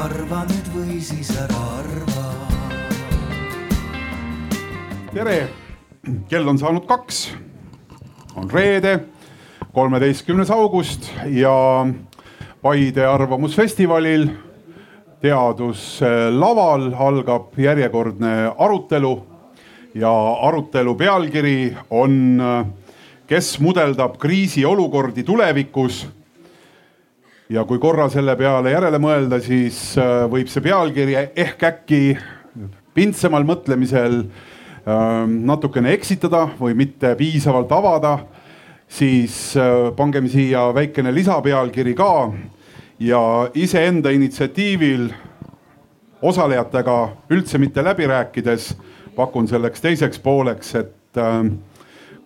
arva nüüd või siis ära arva. tere, kell on saanud kaks, on reede, kolmeteistkümnes august ja Paide Arvamusfestivalil teaduslaval algab järjekordne arutelu ja arutelu pealkiri on, kes mudeldab kriisiolukordi tulevikus. Ja kui korra selle peale järele mõelda, siis äh, võib see pealkiri ehk äkki pintsemal mõtlemisel ähm, natukene eksitada või mitte piisavalt avada, siis äh, pangem siia väikene lisapealkiri ka. Ja iseenda initsiatiivil osalejatega üldse mitte läbi rääkides pakun selleks teiseks pooleks, et äh,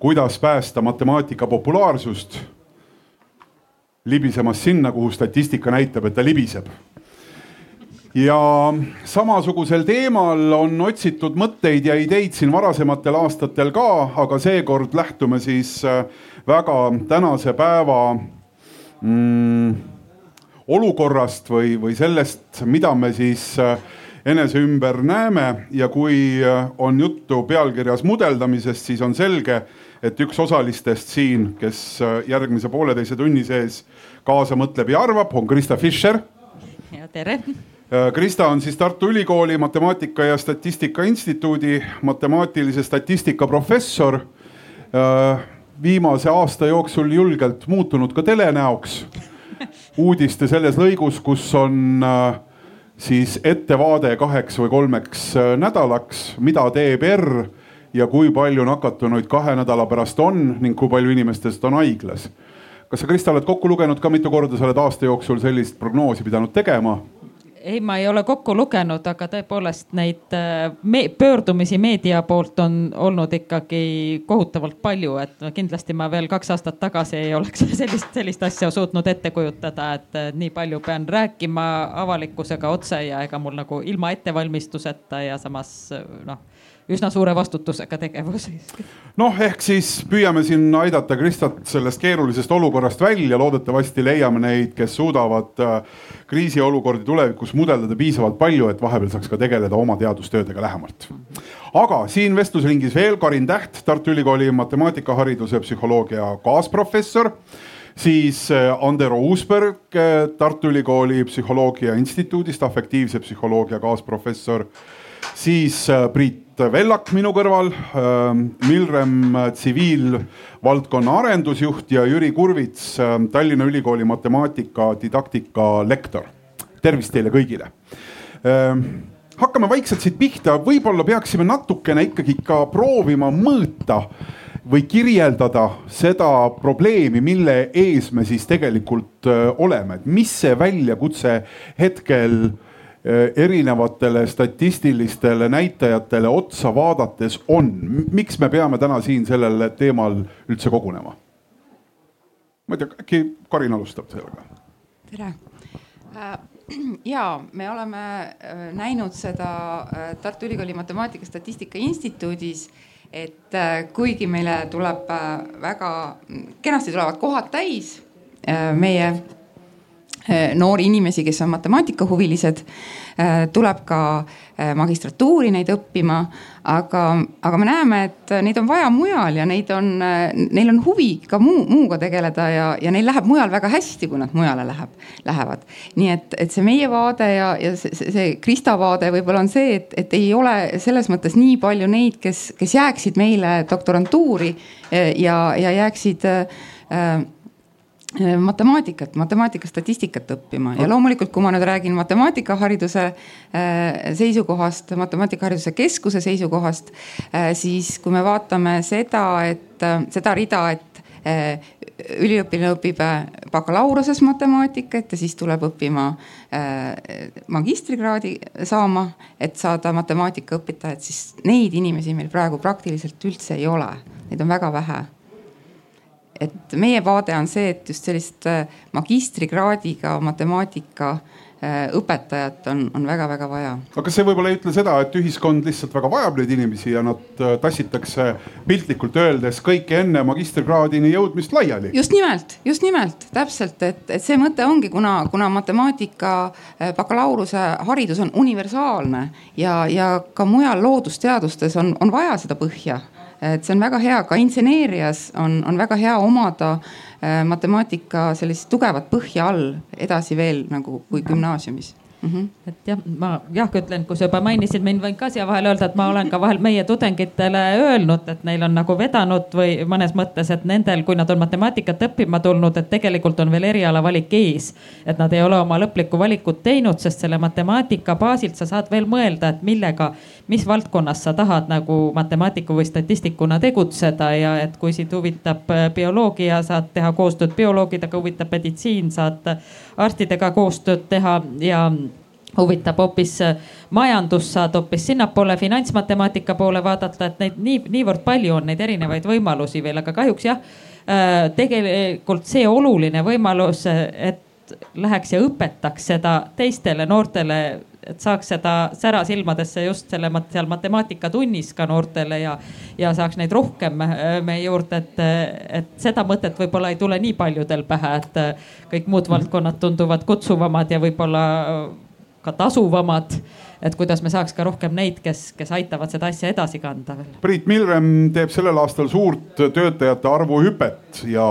kuidas päästa matemaatika populaarsust libisemas sinna, kuhu statistika näitab, et ta libiseb. ja samasugusel teemal on otsitud mõtteid ja ideid siin varasematel aastatel ka, aga seekord lähtume siis äh, väga tänase päeva mm, olukorrast või, või sellest, mida me siis äh, enese ümber näeme ja kui äh, on juttu pealkirjas mudeldamisest, siis on selge, et üks osalistest siin, kes järgmise pooleteise tunni sees kaasa mõtleb ja arvab, on Krista Fischer. ja tere. Äh, Krista on siis Tartu Ülikooli Matemaatika ja Statistika Instituudi matemaatilise statistika professor. viimase aasta jooksul julgelt muutunud ka telenäoks uudiste selles lõigus, kus on äh, siis ettevaade kaheks või kolmeks äh, nädalaks, mida teeb R ja kui palju nakatunuid kahe nädala pärast on ning kui palju inimestest on haiglas. Kas sa, Krista, oled kokku lugenud ka mitu korda sa oled aasta jooksul sellist prognoosi pidanud tegema? ei, ma ei ole kokku lugenud, aga tõepoolest neid äh, me pöördumisi meedia poolt on olnud ikkagi kohutavalt palju, et kindlasti ma veel kaks aastat tagasi ei oleks sellist, sellist asja suutnud ette kujutada, et nii palju pean rääkima avalikkusega otse ja ega mul nagu ilma ettevalmistuseta ja samas noh üsna suure vastutusega tegevus. noh, ehk siis püüame siin aidata Kristat sellest keerulisest olukorrast välja, loodetavasti leiame neid, kes suudavad äh, kriisiolukordi tulevikus mudeldada piisavalt palju, et vahepeal saaks ka tegeleda oma teadustöödega lähemalt. aga siin vestlusringis veel Karin Täht, Tartu Ülikooli matemaatikahariduse psühholoogia kaasprofessor siis äh, Andero Uusberg äh, Tartu Ülikooli Psühholoogia Instituudist, afektiivse psühholoogia kaasprofessor siis äh, Priit Vellak minu kõrval, ähm, Milrem tsiviilvaldkonna arendusjuht ja Jüri Kurvits, ähm, Tallinna Ülikooli matemaatika didaktika lektor. tervist teile kõigile. Ähm, hakkame vaikselt siit pihta, võib-olla peaksime natukene ikkagi ka proovima mõõta või kirjeldada seda probleemi, mille ees me siis tegelikult äh, oleme, et mis see väljakutse hetkel erinevatele statistilistele näitajatele otsa vaadates on, miks me peame täna siin sellel teemal üldse kogunema? ma ei tea, äkki Karin alustab sellega? tere äh, ja me oleme äh, näinud seda äh, Tartu Ülikooli Matemaatika Statistika Instituudis, et kuigi meile tuleb väga kenasti tulevad kohad täis meie noori inimesi, kes on matemaatikahuvilised. Äh, tuleb ka äh, magistratuuri neid õppima, aga, aga me näeme, et neid on vaja mujal ja neid on, neil on huvi ka muu, muuga tegeleda ja, ja neil läheb mujal väga hästi, kui nad mujale läheb, lähevad. nii et, et see meie vaade ja, ja see, see, Krista vaade võib-olla on see, et, et ei ole selles mõttes nii palju neid, kes, kes jääksid meile doktorantuuri ja, ja jääksid äh, Äh, matemaatikat, matemaatika statistikat õppima. Ja loomulikult, kui ma nüüd räägin matemaatikahariduse äh, seisukohast, matemaatikhariduse keskuse seisukohast, äh, siis kui me vaatame seda, et seda rida, et üliõpilane õpib bakalaureuse matemaatikat ja siis tuleb õppima magistrikraadi saama, et saada matemaatikaõpetajat, siis neid inimesi meil praegu praktiliselt üldse ei ole, neid on väga vähe et meie vaade on see, et just sellist äh, magistrikraadiga matemaatika õpetajat on, on väga-väga vaja. aga kas see võib-olla ei ütle seda, et ühiskond lihtsalt väga vajab neid inimesi ja nad äh, tassitakse piltlikult öeldes kõike enne magistrikraadini jõudmist laiali? just nimelt, just nimelt täpselt, et, et see mõte ongi, kuna, kuna matemaatika äh, bakalaureuse haridus on universaalne ja, ja ka mujal loodusteadustes on, on vaja seda põhja et see on väga hea, ka inseneerias on, on väga hea omada äh, matemaatika sellist tugevat põhja all edasi veel nagu kui gümnaasiumis mm. -hmm. et jah, ma jah ütlen, kui sa juba mainisid mind, võin ka siia vahele öelda, et ma olen ka vahel meie tudengitele öelnud, et neil on nagu vedanud või mõnes mõttes, et nendel, kui nad on matemaatikat õppima tulnud, et tegelikult on veel erialavalik ees. et nad ei ole oma lõplikku valikut teinud, sest selle matemaatika baasilt sa saad veel mõelda, et millega, mis valdkonnas sa tahad nagu matemaatiku või statistikuna tegutseda ja et kui sind huvitab äh, bioloogia, saad teha koostööd bioloogidega, huvitab meditsiin, saad arstidega koostööd teha ja huvitab hoopis äh, majandus, saad hoopis sinnapoole finantsmatemaatika poole vaadata, et neid nii, niivõrd palju on neid erinevaid võimalusi veel, aga kahjuks jah, äh, tegelikult see oluline võimalus, et läheks ja õpetaks seda teistele noortele, et saaks seda sära silmadesse just selle seal matemaatikatunnis ka noortele ja, ja saaks neid rohkem äh, meie juurde, et, et seda mõtet võib-olla ei tule nii paljudel pähe, et kõik muud valdkonnad tunduvad kutsuvamad ja võib-olla ka tasuvamad. Et kuidas me saaks ka rohkem neid, kes, kes aitavad seda asja edasi kanda veel. Priit Milrem teeb sellel aastal suurt töötajate arvu hüpet ja,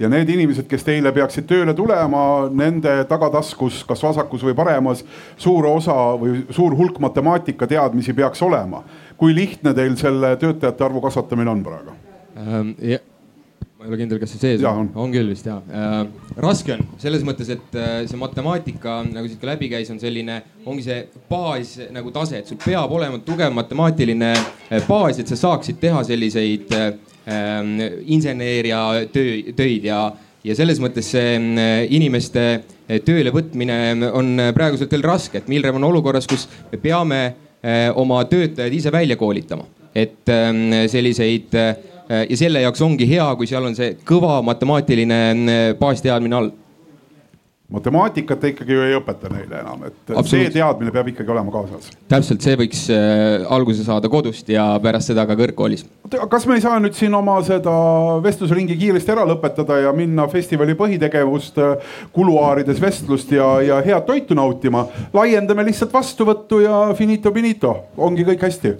ja need inimesed, kes teile peaksid tööle tulema, nende tagataskus, kas vasakus või paremas, suur osa või suur hulk matemaatika teadmisi peaks olema. kui lihtne teil selle töötajate arvu kasvatamine on praegu ähm,? Ma ei ole kindel, kas see sees on, on. Küll vist ja äh,. raske on. Selles mõttes, et äh, see matemaatika nagu siit ka läbi käis, on selline, ongi see baas nagu tase, et sul peab olema tugev matemaatiline äh, baas, et sa saaksid teha selliseid äh, ähm, inseneeria töö, töid ja, ja selles mõttes see äh, inimeste äh, tööle võtmine on praeguselt veel raske, et Milrem on olukorras, kus me peame äh, oma töötajaid ise välja koolitama, et äh, selliseid äh, Äh, ja selle jaoks ongi hea, kui seal on see kõva matemaatiline äh, baasteadmine all matemaatikat te ikkagi ju ei õpeta neile enam, et see teadmine peab ikkagi olema kaasas. täpselt, see võiks äh, alguse saada kodust ja pärast seda ka kõrgkoolis. kas me ei saa nüüd siin oma seda vestlusringi kiiresti ära lõpetada ja minna festivali põhitegevust äh, kuluaarides vestlust ja, ja head toitu nautima. laiendame lihtsalt vastuvõttu ja finito finito, ongi kõik hästi.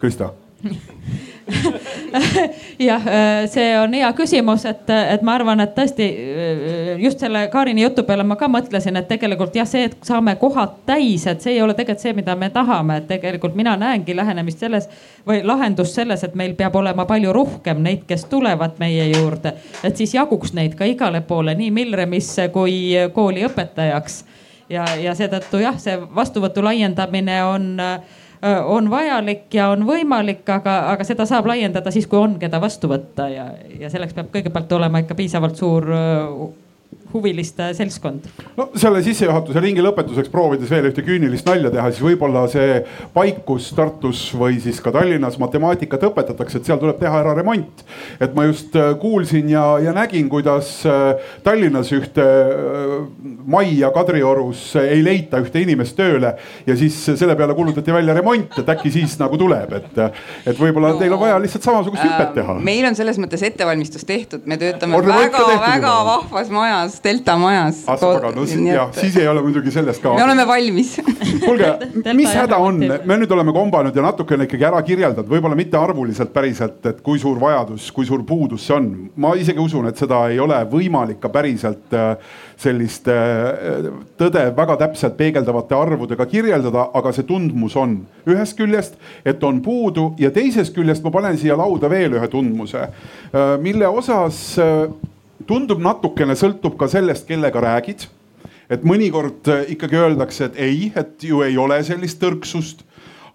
Krista jah, äh, see on hea küsimus, et, et ma arvan, et tõesti äh, just selle Kaarini jutu peale ma ka mõtlesin, et tegelikult jah, see, et saame kohad täis, et see ei ole tegelikult see, mida me tahame, et tegelikult mina näengi lähenemist selles või lahendust selles, et meil peab olema palju rohkem neid, kes tulevad meie juurde, et siis jaguks neid ka igale poole, nii Milremisse kui kooli õpetajaks. Ja, ja seetõttu jah, see vastuvõtu laiendamine on äh, on vajalik ja on võimalik, aga, aga seda saab laiendada siis, kui on, keda vastu võtta ja, ja selleks peab kõigepealt olema ikka piisavalt suur huviliste seltskond. no selle sissejuhatuse ringi lõpetuseks proovides veel ühte küünilist nalja teha, siis võib-olla see paik, kus Tartus või siis ka Tallinnas matemaatikat õpetatakse, et seal tuleb teha ära remont. et ma just äh, kuulsin ja, ja nägin, kuidas äh, Tallinnas ühte äh, majja Kadriorus ei leita ühte inimest tööle ja siis selle peale kuulutati välja remont, et äkki siis nagu tuleb, et, et võib-olla no, teil on vaja lihtsalt samasugust hüpet teha. meil on selles mõttes ettevalmistus tehtud, me töötame väga-väga vahvas majas majas, Delta majas. ah sa pagan, no siis jah, siis ei ole muidugi sellest ka. me oleme valmis kuulge, mis häda on, me nüüd oleme kombanud ja natukene ikkagi ära kirjeldanud, võib-olla mitte arvuliselt päriselt, et kui suur vajadus, kui suur puudus see on. ma isegi usun, et seda ei ole võimalik ka päriselt äh, sellist äh, tõde väga täpselt peegeldavate arvudega kirjeldada, aga see tundmus on ühest küljest, et on puudu ja teisest küljest ma panen siia lauda veel ühe tundmuse, äh, mille osas tundub natukene sõltub ka sellest, kellega räägid. et mõnikord äh, ikkagi öeldakse, et ei, et ju ei ole sellist tõrksust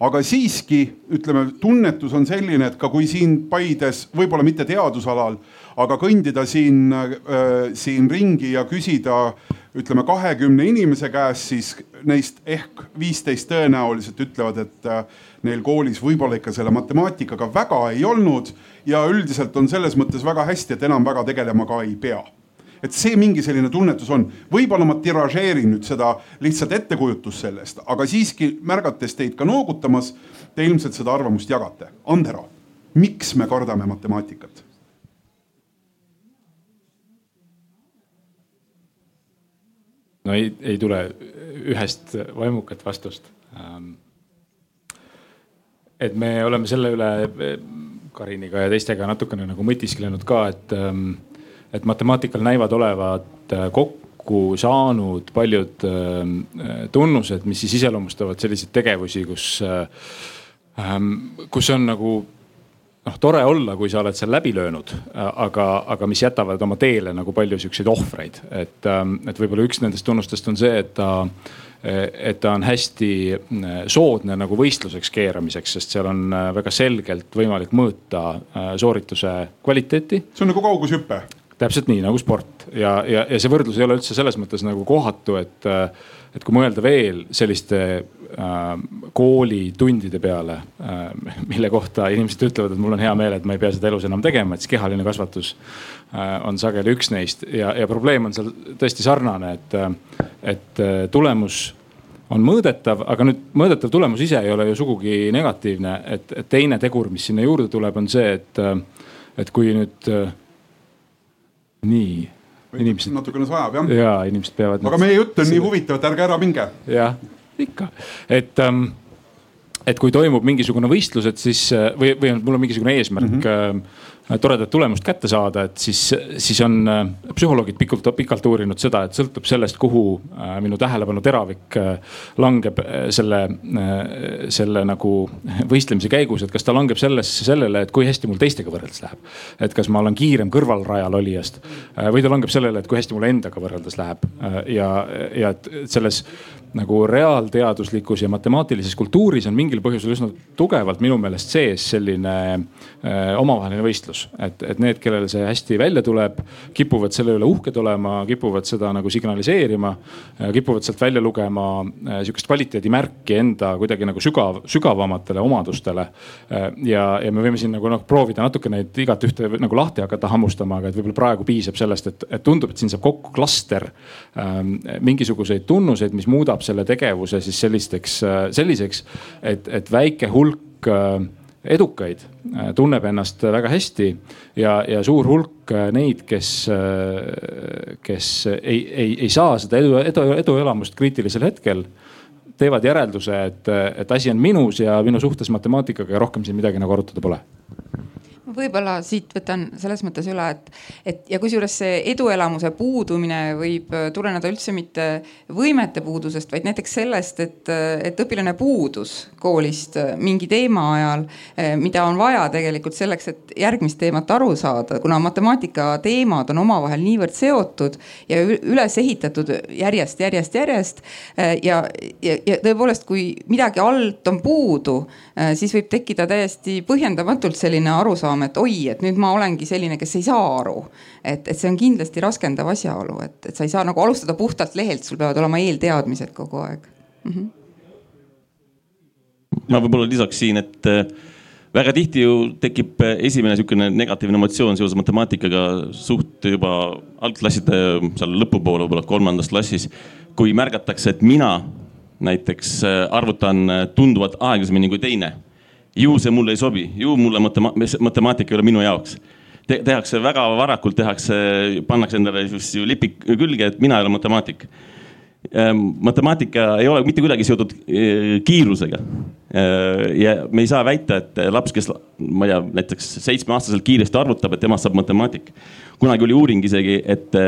aga siiski ütleme, tunnetus on selline, et ka kui siin Paides, võib-olla mitte teadusalal, aga kõndida siin äh,, siin ringi ja küsida ütleme kahekümne inimese käest, siis neist ehk viisteist tõenäoliselt ütlevad, et äh, neil koolis võib-olla ikka selle matemaatikaga väga ei olnud ja üldiselt on selles mõttes väga hästi, et enam väga tegelema ka ei pea et see mingi selline tunnetus on, võib-olla ma tiražeerin nüüd seda lihtsalt ettekujutust sellest, aga siiski märgates teid ka noogutamas, te ilmselt seda arvamust jagate. Andero, miks me kardame matemaatikat? No ei, ei tule ühest vaimukat vastust. Ähm, et me oleme selle üle Kariniga ja teistega natukene nagu mõtisklenud ka, et, ähm, et matemaatikal näivad olevat äh, kokku saanud paljud ähm, tunnused, mis siis iseloomustavad selliseid tegevusi, kus, äh, kus on nagu noh, tore olla, kui sa oled seal läbi löönud, aga, aga mis jätavad oma teele nagu palju siukseid ohvreid, et, ähm, et võib-olla üks nendest tunnustest on see, et ta et ta on hästi äh, soodne nagu võistluseks keeramiseks, sest seal on äh, väga selgelt võimalik mõõta äh, soorituse kvaliteeti. see on nagu kaugushüpe. Täpselt nii nagu sport. Ja, ja, ja see võrdlus ei ole üldse selles mõttes nagu kohatu, et, et kui mõelda veel selliste äh, koolitundide peale äh,, mille kohta inimesed ütlevad, et mul on hea meel, et ma ei pea seda elus enam tegema, et siis kehaline kasvatus äh, on sageli üks neist. Ja, ja probleem on seal tõesti sarnane, et, et tulemus on mõõdetav, aga nüüd mõõdetav tulemus ise ei ole ju sugugi negatiivne, et, teine tegur, mis sinna juurde tuleb, on see, et, et kui nüüd nii inimesed. natukene sajab jah. ja inimesed peavad. aga meie jutt on nii huvitav, et ärge ära minge. jah, ikka, et ähm, et kui toimub mingisugune võistlus, et siis või, või on, mul on mingisugune eesmärk mm. -hmm Äh, toredat tulemust kätte saada, et siis, siis on äh, psühholoogid pikalt, pikalt uurinud seda, et sõltub sellest, kuhu äh, minu tähelepanu teravik langeb selle, selle nagu võistlemise käigus, et kas ta langeb sellesse, sellele, et kui hästi mul teistega võrreldes läheb. et kas ma olen kiirem kõrvalrajal olijast või ta langeb sellele, et kui hästi mul endaga võrreldes läheb ja, ja et selles nagu reaalteaduslikus ja matemaatilises kultuuris on mingil põhjusel üsna tugevalt minu meelest sees selline äh, omavaheline võistlus. et, et need, kellel see hästi välja tuleb, kipuvad selle üle uhked olema, kipuvad seda nagu signaliseerima, kipuvad sealt välja lugema äh, sihukest kvaliteedimärki enda kuidagi nagu sügav, sügavamatele omadustele äh,. ja, ja me võime siin nagu noh proovida natuke neid igat ühte nagu lahti hakata hammustama, aga et võib-olla praegu piisab sellest, et, et tundub, et siin saab kokku klaster ähm, mingisuguseid tunnuseid, mis muudab selle tegevuse siis sellisteks, selliseks, et, et väike hulk äh, edukaid äh, tunneb ennast väga hästi ja, ja suur hulk äh, neid, kes, kes ei, ei, ei saa seda edu, edu, eduelamust kriitilisel hetkel teevad järelduse, et, et asi on minus ja minu suhtes matemaatikaga ja rohkem siin midagi nagu arutada pole võib-olla siit võtan selles mõttes üle, et, et ja kusjuures see eduelamuse puudumine võib äh, tuleneda üldse mitte võimete puudusest, vaid näiteks sellest, et, äh, et õpilane puudus koolist äh, mingi teema ajal, mida on vaja tegelikult selleks, et järgmist teemat aru saada, kuna matemaatika teemad on omavahel niivõrd seotud ja üles ehitatud järjest, järjest, järjest. ja, ja, ja tõepoolest, kui midagi alt on puudu, siis võib tekkida täiesti põhjendamatult selline arusaam, arusaam, et oi, et nüüd ma olengi selline, kes ei saa aru. et, et see on kindlasti raskendav asjaolu, et, et sa ei saa nagu alustada puhtalt lehelt, sul peavad olema eelteadmised kogu aeg mm. -hmm. ma võib-olla lisaks siin, et äh, väga tihti ju tekib äh, esimene niisugune negatiivne emotsioon seoses matemaatikaga suht juba algklasside seal lõpupoole, võib-olla kolmandas klassis, kui märgatakse, et mina näiteks äh, arvutan tunduvalt aeglasemini kui teine ju see mulle ei sobi, ju mulle matema matemaatika ei ole minu jaoks Te. tehakse väga varakult, tehakse, pannakse endale just ju lipik külge, et mina ei ole matemaatik. Ehm, matemaatika ei ole mitte kuidagi seotud eh, kiirusega. Ehm, ja me ei saa väita, et laps, kes ma ei tea, näiteks seitsmeaastaselt kiiresti arvutab, et temast saab matemaatik. kunagi oli uuring isegi, et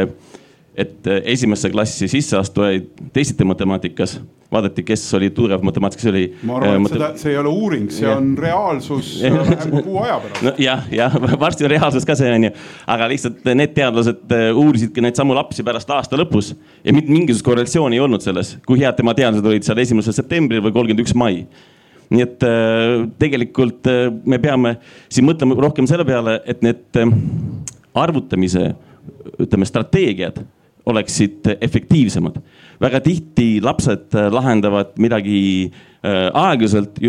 et äh, esimesse klassi sisseastujaid testiti matemaatikas, vaadati, kes oli tugev matemaatikas, oli. ma arvan, et äh, seda, see ei ole uuring, see ja. on reaalsus vähem kui kuu aja pärast no,. jah, jah, varsti on reaalsus ka see on ju, aga lihtsalt need teadlased äh, uurisidki neid samu lapsi pärast aasta lõpus ja mitte mingisugust korrelatsiooni ei olnud selles, kui head tema teadlased olid seal esimesel septembril või kolmkümmend üks mai nii et äh, tegelikult äh, me peame siin mõtlema rohkem selle peale, et need äh, arvutamise, ütleme strateegiad oleksid efektiivsemad. väga tihti lapsed lahendavad midagi äh, aeglaselt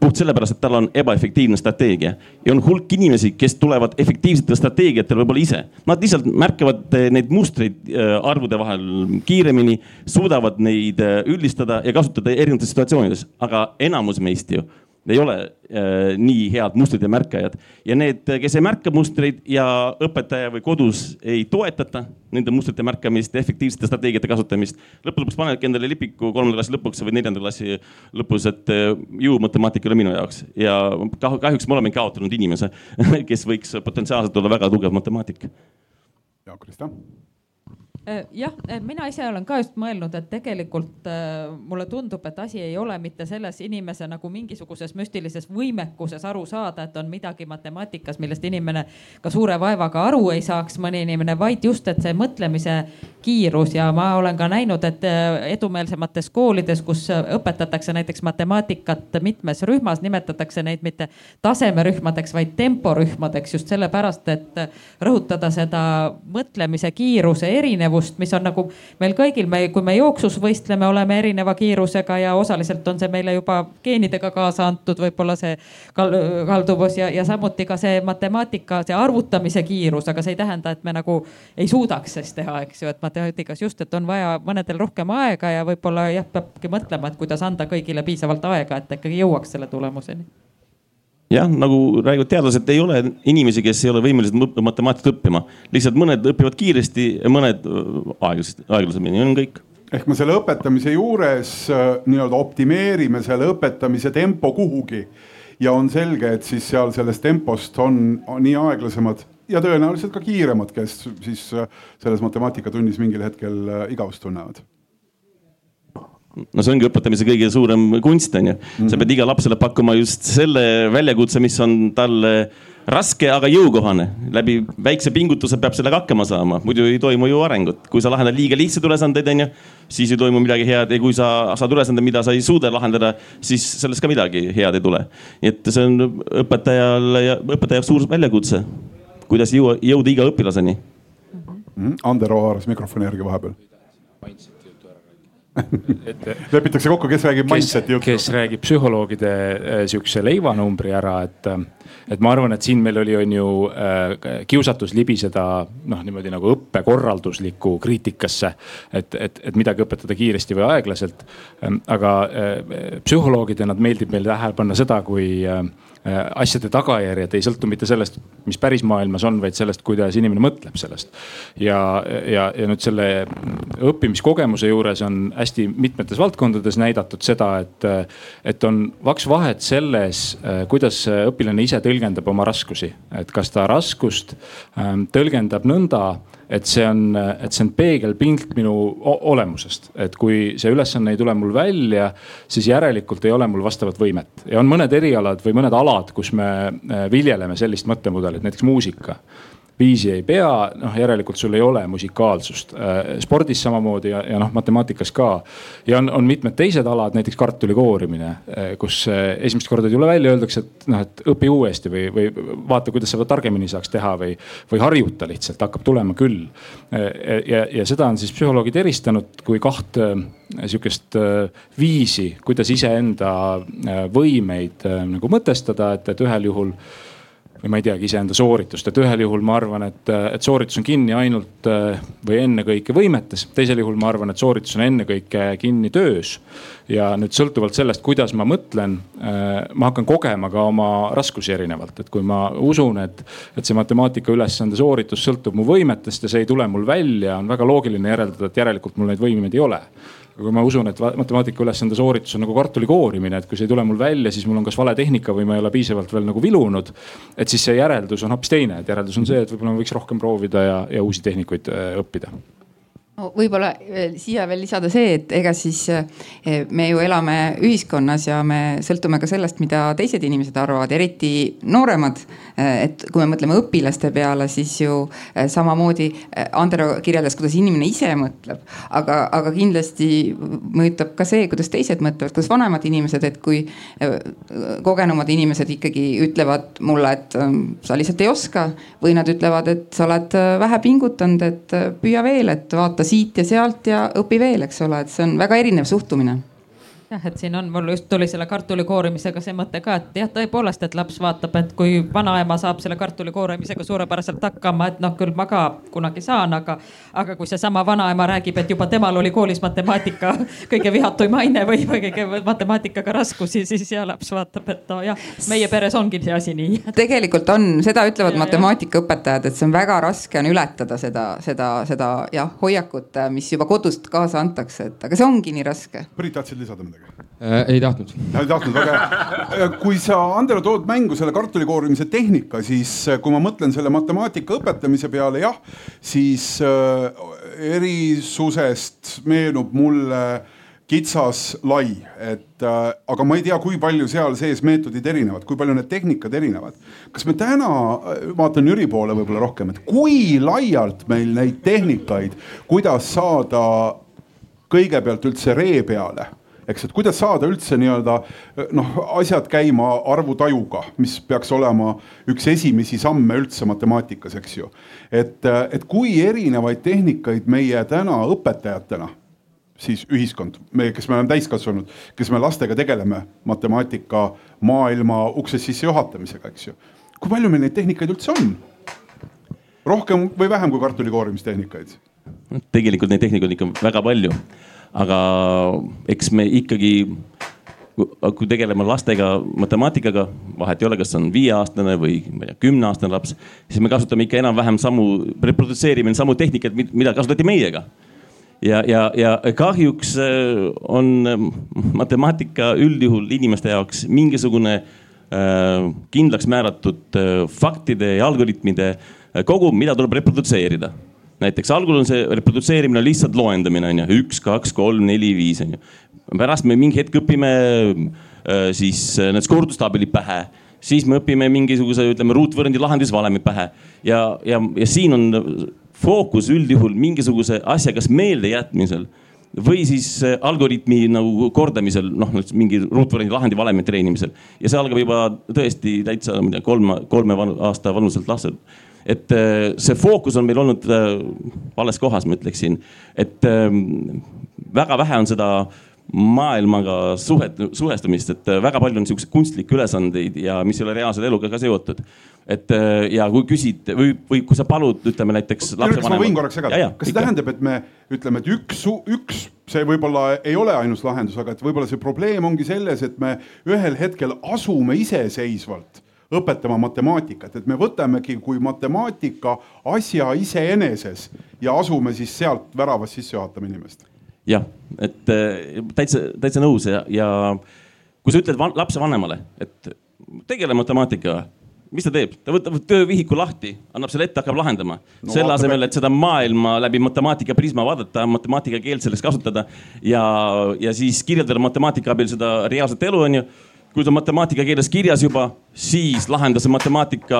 puht sellepärast, et tal on ebaefektiivne strateegia. ja on hulk inimesi, kes tulevad efektiivsetel strateegiatel võib-olla ise. Nad lihtsalt märkavad äh, neid mustreid äh, arvude vahel kiiremini, suudavad neid üldistada ja kasutada erinevates situatsioonides, aga enamus meist ju ei ole äh, nii head mustrite märkajad ja need, kes ei märka mustreid ja õpetaja või kodus ei toetata nende mustrite märkamist, efektiivsete strateegiate kasutamist. lõppude lõpuks panedki endale lipiku kolmanda klassi lõpuks või neljanda klassi lõpus, et äh, ju matemaatika ei ole minu jaoks ja kahjuks me oleme kaotanud inimese, kes võiks potentsiaalselt olla väga tugev matemaatik. Jaak Krista jah, mina ise olen ka just mõelnud, et tegelikult äh, mulle tundub, et asi ei ole mitte selles inimese nagu mingisuguses müstilises võimekuses aru saada, et on midagi matemaatikas, millest inimene ka suure vaevaga aru ei saaks, mõni inimene, vaid just, et see mõtlemise kiirus. Ja ma olen ka näinud, et äh, edumeelsemates koolides, kus õpetatakse näiteks matemaatikat mitmes rühmas, nimetatakse neid mitte tasemerühmadeks, vaid temporühmadeks just sellepärast, et rõhutada seda mõtlemise kiiruse erinevust erinevust, mis on nagu meil kõigil, me, kui me jooksus võistleme, oleme erineva kiirusega ja osaliselt on see meile juba geenidega kaasa antud, võib-olla see kalduvus ja, ja samuti ka see matemaatika, see arvutamise kiirus, aga see ei tähenda, et me nagu ei suudaks siis teha, eks ju, et matemaatikas just, et on vaja mõnedel rohkem aega ja võib-olla jah, peabki mõtlema, et kuidas anda kõigile piisavalt aega, et ikkagi jõuaks selle tulemuseni jah, nagu räägivad teadlased, ei ole inimesi, kes ei ole võimelised matemaatikat õppima. lihtsalt mõned õpivad kiiresti mõned aeglaselt, aeglasemini, on kõik. Ehk me selle õpetamise juures nii-öelda optimeerime selle õpetamise tempo kuhugi. Ja on selge, et siis seal sellest tempost on, on nii aeglasemad ja tõenäoliselt ka kiiremad, kes siis selles matemaatikatunnis mingil hetkel igavust tunnevad no see ongi õpetamise kõige suurem kunst, on ju sa pead igale lapsele pakkuma just selle väljakutse, mis on talle raske, aga jõukohane. läbi väikse pingutuse peab sellega hakkama saama, muidu ei toimu ju arengut. kui sa lahendad liiga lihtsaid ülesandeid, on ju, siis ei toimu midagi head ja kui sa saad ülesande, mida sa ei suuda lahendada, siis sellest ka midagi head ei tule. nii et see on õpetajal ja õpetaja jaoks suur väljakutse, kuidas jõua, jõuda iga õpilaseni mm. -hmm. Andero haaras mikrofoni järgi vahepeal et lepitakse kokku, kes räägib mindset'i juttu. kes räägib psühholoogide äh, sihukese leivanumbri ära, et, äh, et ma arvan, et siin meil oli, on ju äh, kiusatus libiseda noh, niimoodi nagu õppekorralduslikku kriitikasse. et, et, et midagi õpetada kiiresti või aeglaselt. Aga psühholoogidena meeldib meil tähele panna seda, kui Äh, asjade tagajärjed ei sõltu mitte sellest, mis päris maailmas on, vaid sellest, kuidas inimene mõtleb sellest. ja, ja, ja nüüd selle õppimiskogemuse juures on hästi mitmetes valdkondades näidatud seda, et, et on vaks vahet selles, äh, kuidas õpilane ise tõlgendab oma raskusi. et kas ta raskust ähm, tõlgendab nõnda et see on, et see on peegelpilt minu olemusest, et kui see ülesanne ei tule mul välja, siis järelikult ei ole mul vastavat võimet. Ja on mõned erialad või mõned alad, kus me äh, viljeleme sellist mõttemudelit, näiteks muusika viisi ei pea, noh järelikult sul ei ole musikaalsust. Äh, spordis samamoodi ja, ja noh, matemaatikas ka. ja on, on mitmed teised alad, näiteks kartuli koorimine, äh, kus äh, esimest korda ei tule välja, öeldakse, et noh, et õpi uuesti või, või vaata, kuidas sa targemini saaks teha või, või harjuta lihtsalt, hakkab tulema küll. ja, ja seda on siis psühholoogid eristanud kui kahte sihukest viisi, kuidas iseenda võimeid nagu mõtestada, et, et ühel juhul ma ei teagi, iseenda sooritust, et ühel juhul ma arvan, et, et sooritus on kinni ainult või ennekõike võimetes. teisel juhul ma arvan, et sooritus on ennekõike kinni töös. ja nüüd sõltuvalt sellest, kuidas ma mõtlen, ma hakkan kogema ka oma raskusi erinevalt, et kui ma usun, et, et see matemaatika ülesande sooritus sõltub mu võimetest ja see ei tule mul välja, on väga loogiline järeldada, et järelikult mul neid võimeid ei ole aga ma usun, et matemaatika ülesande sooritus on nagu kartuli koorimine, et kui see ei tule mul välja, siis mul on kas vale tehnika või ma ei ole piisavalt veel nagu vilunud. et siis see järeldus on hoopis teine, et järeldus on see, et võib-olla ma võiks rohkem proovida ja, ja uusi tehnikuid äh, õppida no võib-olla eh, siia veel lisada see, et ega siis eh, me ju elame ühiskonnas ja me sõltume ka sellest, mida teised inimesed arvavad, eriti nooremad. Eh, et kui me mõtleme õpilaste peale, siis ju samamoodi Andero kirjeldas, kuidas inimene ise mõtleb. aga, aga kindlasti mõjutab ka see, kuidas teised mõtlevad, kuidas vanemad inimesed, et kui kogenumad inimesed ikkagi ütlevad mulle, et sa lihtsalt ei oska või nad ütlevad, et sa oled vähe pingutanud, et püüa veel, et vaata siit ja sealt ja õpi veel, eks ole, et see on väga erinev suhtumine jah, et siin on, mul just tuli selle kartuli koorimisega see mõte ka, et jah, tõepoolest, et laps vaatab, et kui vanaema saab selle kartuli koorimisega suurepäraselt hakkama, et noh, küll ma ka kunagi saan, aga, aga kui seesama vanaema räägib, et juba temal oli koolis matemaatika kõige vihatuim aine või, või kõige matemaatikaga raskusi, siis ja laps vaatab, et nojah, meie peres ongi see asi nii. tegelikult on, seda ütlevad matemaatikaõpetajad, et see on väga raske on ületada seda, seda, seda jah, hoiakut, mis juba kodust kaasa antakse, et aga see ongi nii raske. Priit, tahtsid lisada midagi? Äh,. ei tahtnud. ei tahtnud, väga hea. kui sa, Andero, tood mängu selle kartulikoorimise tehnika, siis äh, kui ma mõtlen selle matemaatika õpetamise peale, jah, siis äh, erisusest meenub mulle kitsas lai, et äh, aga ma ei tea, kui palju seal sees meetodid erinevad, kui palju need tehnikad erinevad. kas me täna, äh, vaatan Jüri poole võib-olla rohkem, et kui laialt meil neid tehnikaid, kuidas saada kõigepealt üldse ree peale eks, et kuidas saada üldse nii-öelda noh, asjad käima arvutajuga, mis peaks olema üks esimesi samme üldse matemaatikas, eks ju. et, et kui erinevaid tehnikaid meie täna õpetajatena siis ühiskond, me, kes me oleme täiskasvanud, kes me lastega tegeleme matemaatika maailma uksest sisse juhatamisega, eks ju. kui palju meil neid tehnikaid üldse on? rohkem või vähem kui kartulikoorimistehnikaid? tegelikult neid tehnikaid ikka väga palju aga eks me ikkagi, kui tegeleme lastega matemaatikaga, vahet ei ole, kas on viieaastane või ma ei tea, kümneaastane laps, siis me kasutame ikka enam-vähem samu, reprodutseerime samu tehnikaid, mida kasutati meiega. Ja, ja, ja kahjuks äh, on ähm, matemaatika üldjuhul inimeste jaoks mingisugune äh, kindlaks määratud äh, faktide ja algoritmide äh, kogum, mida tuleb reprodutseerida näiteks algul on see reprodutseerimine lihtsalt loendamine on ju, üks, kaks, kolm, neli, viis on ju. pärast me mingi hetk õpime äh, siis äh, need kordustabelid pähe, siis me õpime mingisuguse, ütleme ruutvõrrandi lahendusvalemi pähe. Ja, ja, ja siin on fookus üldjuhul mingisuguse asja kas meeldejätmisel või siis äh, algoritmi nagu kordamisel, noh mingi ruutvõrrandi lahendi valemi treenimisel. Ja see algab juba tõesti täitsa, ma ei tea, kolme, kolme aasta vanuselt lastelt et äh, see fookus on meil olnud äh, vales kohas, ma ütleksin, et ähm, väga vähe on seda maailmaga suhet, suhestumist, et äh, väga palju on siukseid kunstlikke ülesandeid ja mis ei ole reaalse eluga ka seotud. et ja kui küsid või, või kui sa palud, ütleme näiteks. kas ma võin korraks segada, kas see ikka. tähendab, et me ütleme, et üks, üks, see võib-olla ei ole ainus lahendus, aga et võib-olla see probleem ongi selles, et me ühel hetkel asume iseseisvalt õpetama matemaatikat, et me võtamegi kui matemaatika asja iseeneses ja asume siis sealt väravast sisse juhatama inimest. jah, et äh, täitsa, täitsa nõus ja, ja kui sa ütled van, lapsevanemale, et tegele matemaatikaga, mis ta teeb, ta võtab töövihiku lahti, annab selle ette, hakkab lahendama no,. selle asemel, et seda maailma läbi matemaatika prisma vaadata, matemaatika keelt selleks kasutada ja, ja siis kirjeldada matemaatika abil seda reaalset elu, onju kui ta matemaatika keeles kirjas juba, siis lahenda see matemaatika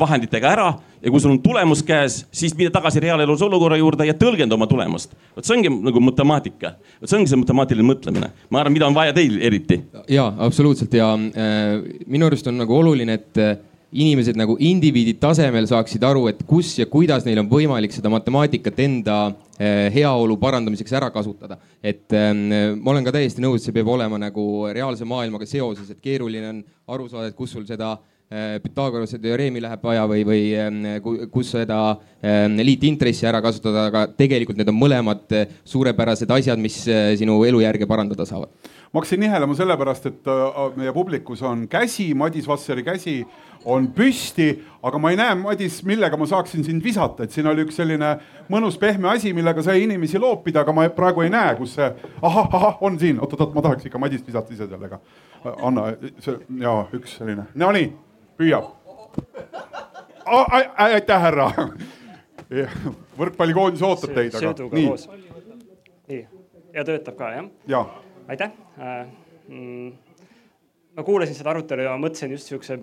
vahenditega ära ja kui sul on tulemus käes, siis mine tagasi reaalelus olukorra juurde ja tõlgenda oma tulemust. vot see ongi nagu matemaatika, vot see ongi see matemaatiline mõtlemine. ma arvan, mida on vaja teil eriti. ja absoluutselt ja äh, minu arust on nagu oluline, et äh, inimesed nagu indiviidi tasemel saaksid aru, et kus ja kuidas neil on võimalik seda matemaatikat enda eh, heaolu parandamiseks ära kasutada. et ähm, ma olen ka täiesti nõus, see peab olema nagu reaalse maailmaga seoses, et keeruline on aru saada, et kus sul seda äh, Pythagorase teoreemi läheb vaja või, või äh, kus seda äh, liitintressi ära kasutada, aga tegelikult need on mõlemad suurepärased asjad, mis sinu elujärge parandada saavad. Ma hakkasin nihelema sellepärast, et meie publikus on käsi, Madis Vasseri käsi on püsti, aga ma ei näe, Madis, millega ma saaksin sind visata, et siin oli üks selline mõnus pehme asi, millega sai inimesi loopida, aga ma praegu ei näe, kus see, ahah, ahah, on siin, oot-oot, ma tahaks ikka Madist visata ise sellega. anna, see ja üks selline, nonii, püüab. aitäh, härra. võrkpallikoondis ootab teid, aga nii. nii ja töötab ka jah? ja. Aitäh äh,. Mm, ma kuulasin seda arutelu ja mõtlesin just siukse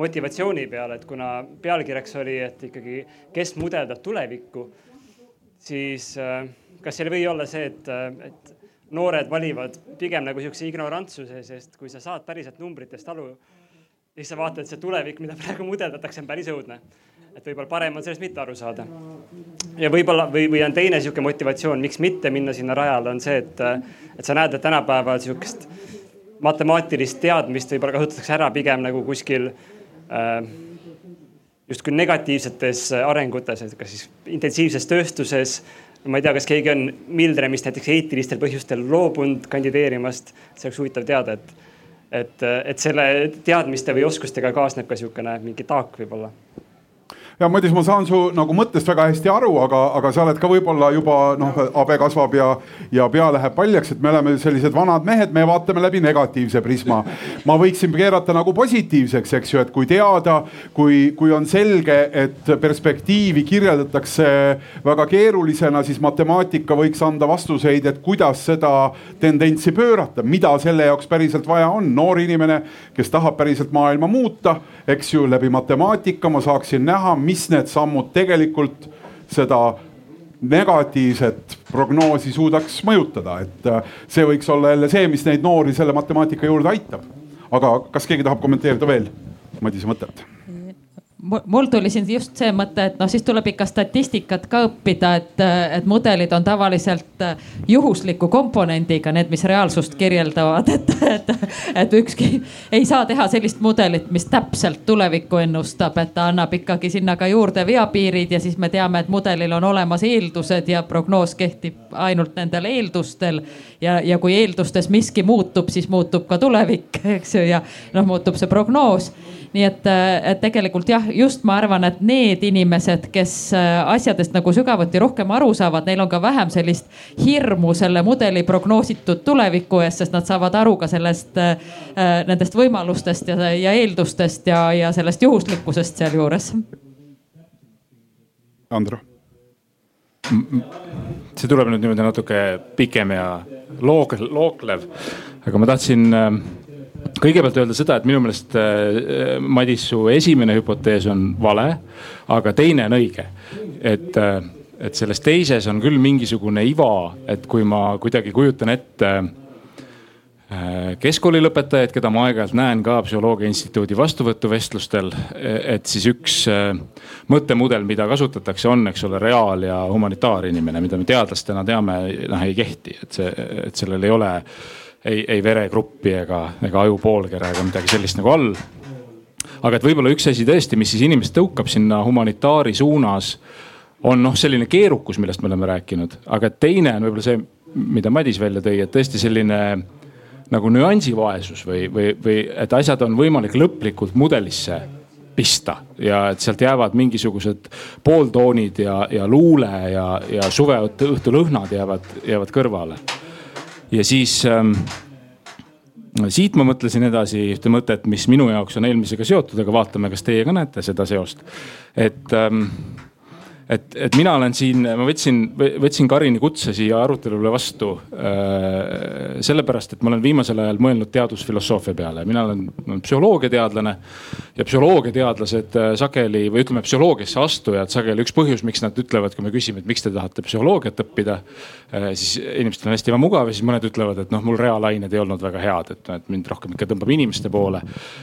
motivatsiooni peale, et kuna pealkirjaks oli, et ikkagi, kes mudeldab tulevikku, siis äh, kas seal ei või olla see, et, äh, et noored valivad pigem nagu siukse ignorantsuse, sest kui sa saad päriselt numbritest aru, siis sa vaatad, see tulevik, mida praegu mudeldatakse, on päris õudne. Et võib-olla parem on sellest mitte aru saada. ja võib-olla või, või on teine sihuke motivatsioon, miks mitte minna sinna rajale, on see, et, et sa näed, et tänapäeval sihukest matemaatilist teadmist võib-olla kasutatakse ära pigem nagu kuskil äh, justkui negatiivsetes arengutes, et kas siis intensiivses tööstuses. ma ei tea, kas keegi on Mildremist näiteks eetilistel põhjustel loobunud kandideerimast, see oleks huvitav teada, et, et, et selle teadmiste või oskustega kaasneb ka niisugune mingi taak võib-olla ja Madis, ma saan su nagu mõttest väga hästi aru, aga, aga sa oled ka võib-olla juba noh, habe kasvab ja, ja pea läheb paljaks, et me oleme sellised vanad mehed, me vaatame läbi negatiivse prisma. ma võiksin keerata nagu positiivseks, eks ju, et kui teada, kui, kui on selge, et perspektiivi kirjeldatakse väga keerulisena, siis matemaatika võiks anda vastuseid, et kuidas seda tendentsi pöörata, mida selle jaoks päriselt vaja on. noor inimene, kes tahab päriselt maailma muuta, eks ju, läbi matemaatika ma saaksin näha mis need sammud tegelikult seda negatiivset prognoosi suudaks mõjutada, et äh, see võiks olla jälle see, mis neid noori selle matemaatika juurde aitab. aga kas keegi tahab kommenteerida veel Madise mõtet? Mul tuli siin just see mõte, et noh, siis tuleb ikka statistikat ka õppida, et, et mudelid on tavaliselt äh, juhusliku komponendiga, need, mis reaalsust kirjeldavad, et, et, et ükski ei saa teha sellist mudelit, mis täpselt tulevikku ennustab, et ta annab ikkagi sinna ka juurde veapiirid ja siis me teame, et mudelil on olemas eeldused ja prognoos kehtib ainult nendel eeldustel. ja, ja kui eeldustes miski muutub, siis muutub ka tulevik, eks ju, ja noh, muutub see prognoos nii et, et tegelikult jah, just ma arvan, et need inimesed, kes äh, asjadest nagu sügavuti rohkem aru saavad, neil on ka vähem sellist hirmu selle mudeli prognoositud tuleviku ees, sest nad saavad aru ka sellest, äh, nendest võimalustest ja, ja eeldustest ja, ja sellest juhuslikkusest sealjuures. Andro see tuleb nüüd niimoodi natuke pikem ja loog-, looklev, aga ma tahtsin kõigepealt öelda seda, et minu meelest äh, Madis, su esimene hüpotees on vale, aga teine on õige. et, äh, et selles teises on küll mingisugune iva, et kui ma kuidagi kujutan ette äh, keskkooli lõpetajaid, keda ma aeg-ajalt näen ka Psühholoogia Instituudi vastuvõtuvestlustel, et siis üks mõttemudel, mida kasutatakse, on, eks ole, reaal- ja humanitaarinimene, mida me teadlastena teame, noh ei kehti, et see, et sellel ei ole ei, ei veregruppi ega, ega ajupoolkera ega midagi sellist nagu all. aga et võib-olla üks asi tõesti, mis siis inimest tõukab sinna humanitaari suunas, on noh, selline keerukus, millest me oleme rääkinud, aga teine on võib-olla see, mida Madis välja tõi, et tõesti selline nagu nüansivaesus või, või, või et asjad on võimalik lõplikult mudelisse pista ja et sealt jäävad mingisugused pooltoonid ja, ja luule ja, ja suveõhtu lõhnad jäävad, jäävad kõrvale ja siis ähm, siit ma mõtlesin edasi ühte mõtet, mis minu jaoks on eelmisega seotud, aga vaatame, kas teie ka näete seda seost. et ähm, et, et mina olen siin, ma võtsin, võtsin Karini kutse siia arutelule vastu äh, sellepärast, et ma olen viimasel ajal mõelnud teadusfilosoofia peale. mina olen, psühholoogiateadlane ja psühholoogiateadlased äh, sageli või ütleme, psühholoogiasse astujad sageli üks põhjus, miks nad ütlevad, kui me küsime, et miks te tahate psühholoogiat õppida äh,. siis inimestel on hästi ebamugav ja siis mõned ütlevad, et noh, mul reaalained ei olnud väga head, et, et mind rohkem ikka tõmbab inimeste poole.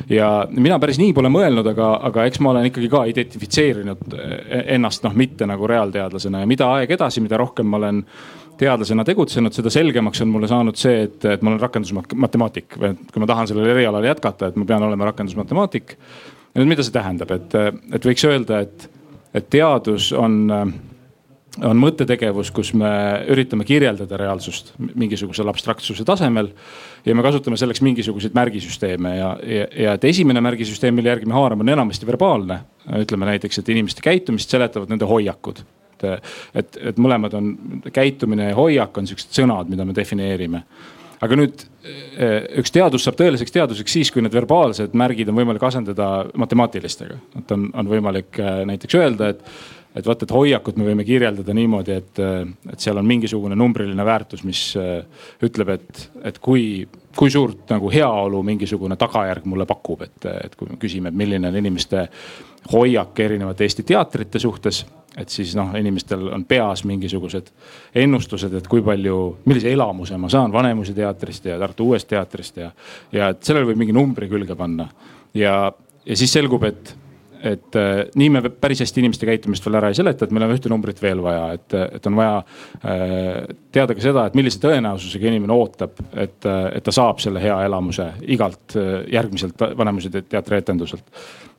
ja mina päris nii pole mõelnud, aga, aga eks ma olen ikkagi ka identifitseerinud äh, ennast noh, mitte mitte nagu reaalteadlasena ja mida aeg edasi, mida rohkem ma olen teadlasena tegutsenud, seda selgemaks on mulle saanud see, et, et ma olen rakendusmatemaatik või kui ma tahan sellel erialal jätkata, et ma pean olema rakendusmatemaatik. nüüd mida see tähendab, et, et võiks öelda, et, et teadus on on mõttetegevus, kus me üritame kirjeldada reaalsust mingisugusel abstraktsuse tasemel. Ja me kasutame selleks mingisuguseid märgisüsteeme ja, ja, ja et esimene märgisüsteem, mille järgi me haarame, on enamasti verbaalne. ütleme näiteks, et inimeste käitumist seletavad nende hoiakud. et, et mõlemad on, käitumine ja hoiak on siuksed sõnad, mida me defineerime aga nüüd üks teadus saab tõeliseks teaduseks siis, kui need verbaalsed märgid on võimalik asendada matemaatilistega. et on, on võimalik äh, näiteks öelda, et et vaata, et hoiakut me võime kirjeldada niimoodi, et, et seal on mingisugune numbriline väärtus, mis äh, ütleb, et, et kui, kui suurt nagu heaolu mingisugune tagajärg mulle pakub, et, et kui me küsime, et milline on inimeste hoiak erinevate Eesti teatrite suhtes et siis noh, inimestel on peas mingisugused ennustused, et kui palju, millise elamuse ma saan Vanemuise teatrist ja Tartu Uuest teatrist ja, ja et sellele võib mingi numbri külge panna. ja, ja siis selgub, et et äh, nii me päris hästi inimeste käitumist veel ära ei seleta, et meil on ühte numbrit veel vaja, et, et on vaja äh, teada ka seda, et millise tõenäosusega inimene ootab, et, et ta saab selle hea elamuse igalt järgmiselt Vanemuise teatri etenduselt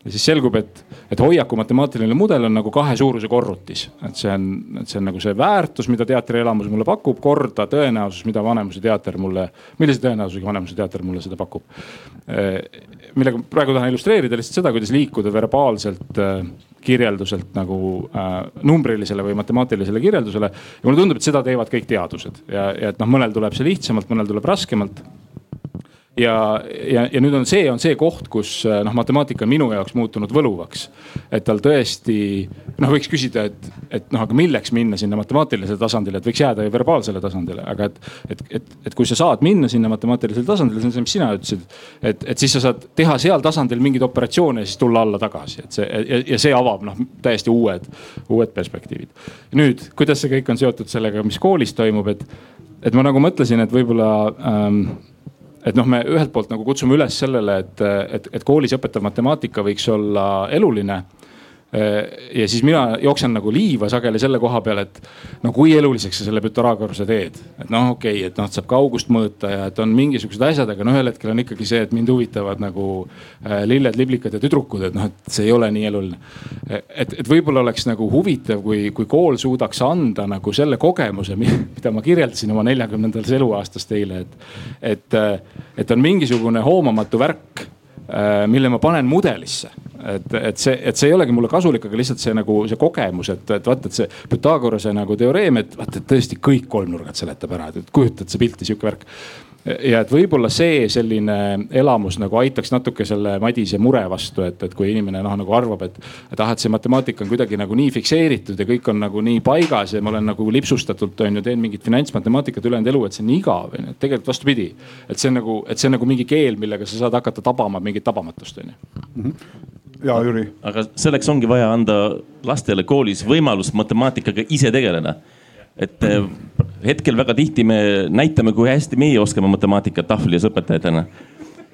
ja siis selgub, et, et hoiaku matemaatiline mudel on nagu kahe suuruse korrutis. et see on, et see on nagu see väärtus, mida teatrielamus mulle pakub, korda tõenäosus, mida Vanemuise teater mulle, millise tõenäosusega Vanemuise teater mulle seda pakub. millega praegu tahan illustreerida lihtsalt seda, kuidas liikuda verbaalselt kirjelduselt nagu äh, numbrilisele või matemaatilisele kirjeldusele. ja mulle tundub, et seda teevad kõik teadused ja, ja et noh, mõnel tuleb see lihtsamalt, mõnel tuleb raskemalt ja, ja, ja nüüd on see, on see koht, kus äh, noh, matemaatika on minu jaoks muutunud võluvaks. et tal tõesti noh, võiks küsida, et, et noh, aga milleks minna sinna matemaatilisele tasandile, et võiks jääda ju verbaalsele tasandile, aga et, et, et, et kui sa saad minna sinna matemaatilisele tasandile, see on see, mis sina ütlesid. et, et siis sa saad teha seal tasandil mingeid operatsioone ja siis tulla alla tagasi, et see ja, ja see avab noh, täiesti uued, uued perspektiivid. nüüd, kuidas see kõik on seotud sellega, mis koolis toimub, et, et ma nagu mõtlesin, et võib-olla ähm, et noh, me ühelt poolt nagu kutsume üles sellele, et, et, et koolis õpetav matemaatika võiks olla eluline ja siis mina jooksen nagu liiva sageli selle koha peal, et no kui eluliseks sa selle Pythagorase teed. et noh, okei okay,, et noh, saab kaugust mõõta ja et on mingisugused asjad, aga no ühel hetkel on ikkagi see, et mind huvitavad nagu äh, lilled, liblikad ja tüdrukud, et noh, et see ei ole nii eluline. et, et võib-olla oleks nagu huvitav, kui, kui kool suudaks anda nagu selle kogemuse, mida ma kirjeldasin oma neljakümnendas eluaastas teile, et, et, et on mingisugune hoomamatu värk mille ma panen mudelisse. Et, et see, et see ei olegi mulle kasulik, aga lihtsalt see nagu see kogemus, et, et vaata, et see Pythagorase nagu teoreem, et vaata, et tõesti kõik kolmnurgad seletab ära, et kujutad sa pilti, sihuke värk ja et võib-olla see selline elamus nagu aitaks natuke selle Madise mure vastu, et, et kui inimene noh, nagu arvab, et, et ah, et see matemaatika on kuidagi nagu nii fikseeritud ja kõik on nagu nii paigas ja ma olen nagu lipsustatult on ju teen mingit finantsmatemaatikat ülejäänud elu, et see on nii igav on ju. tegelikult vastupidi, et see on nagu, et see on nagu mingi keel, millega sa saad hakata tabama mingit tabamatust on ju. -hmm ja Jüri. aga selleks ongi vaja anda lastele koolis võimalus matemaatikaga ise tegeleda. Et eh, hetkel väga tihti me näitame, kui hästi meie oskame matemaatikat tahvlis õpetajatena.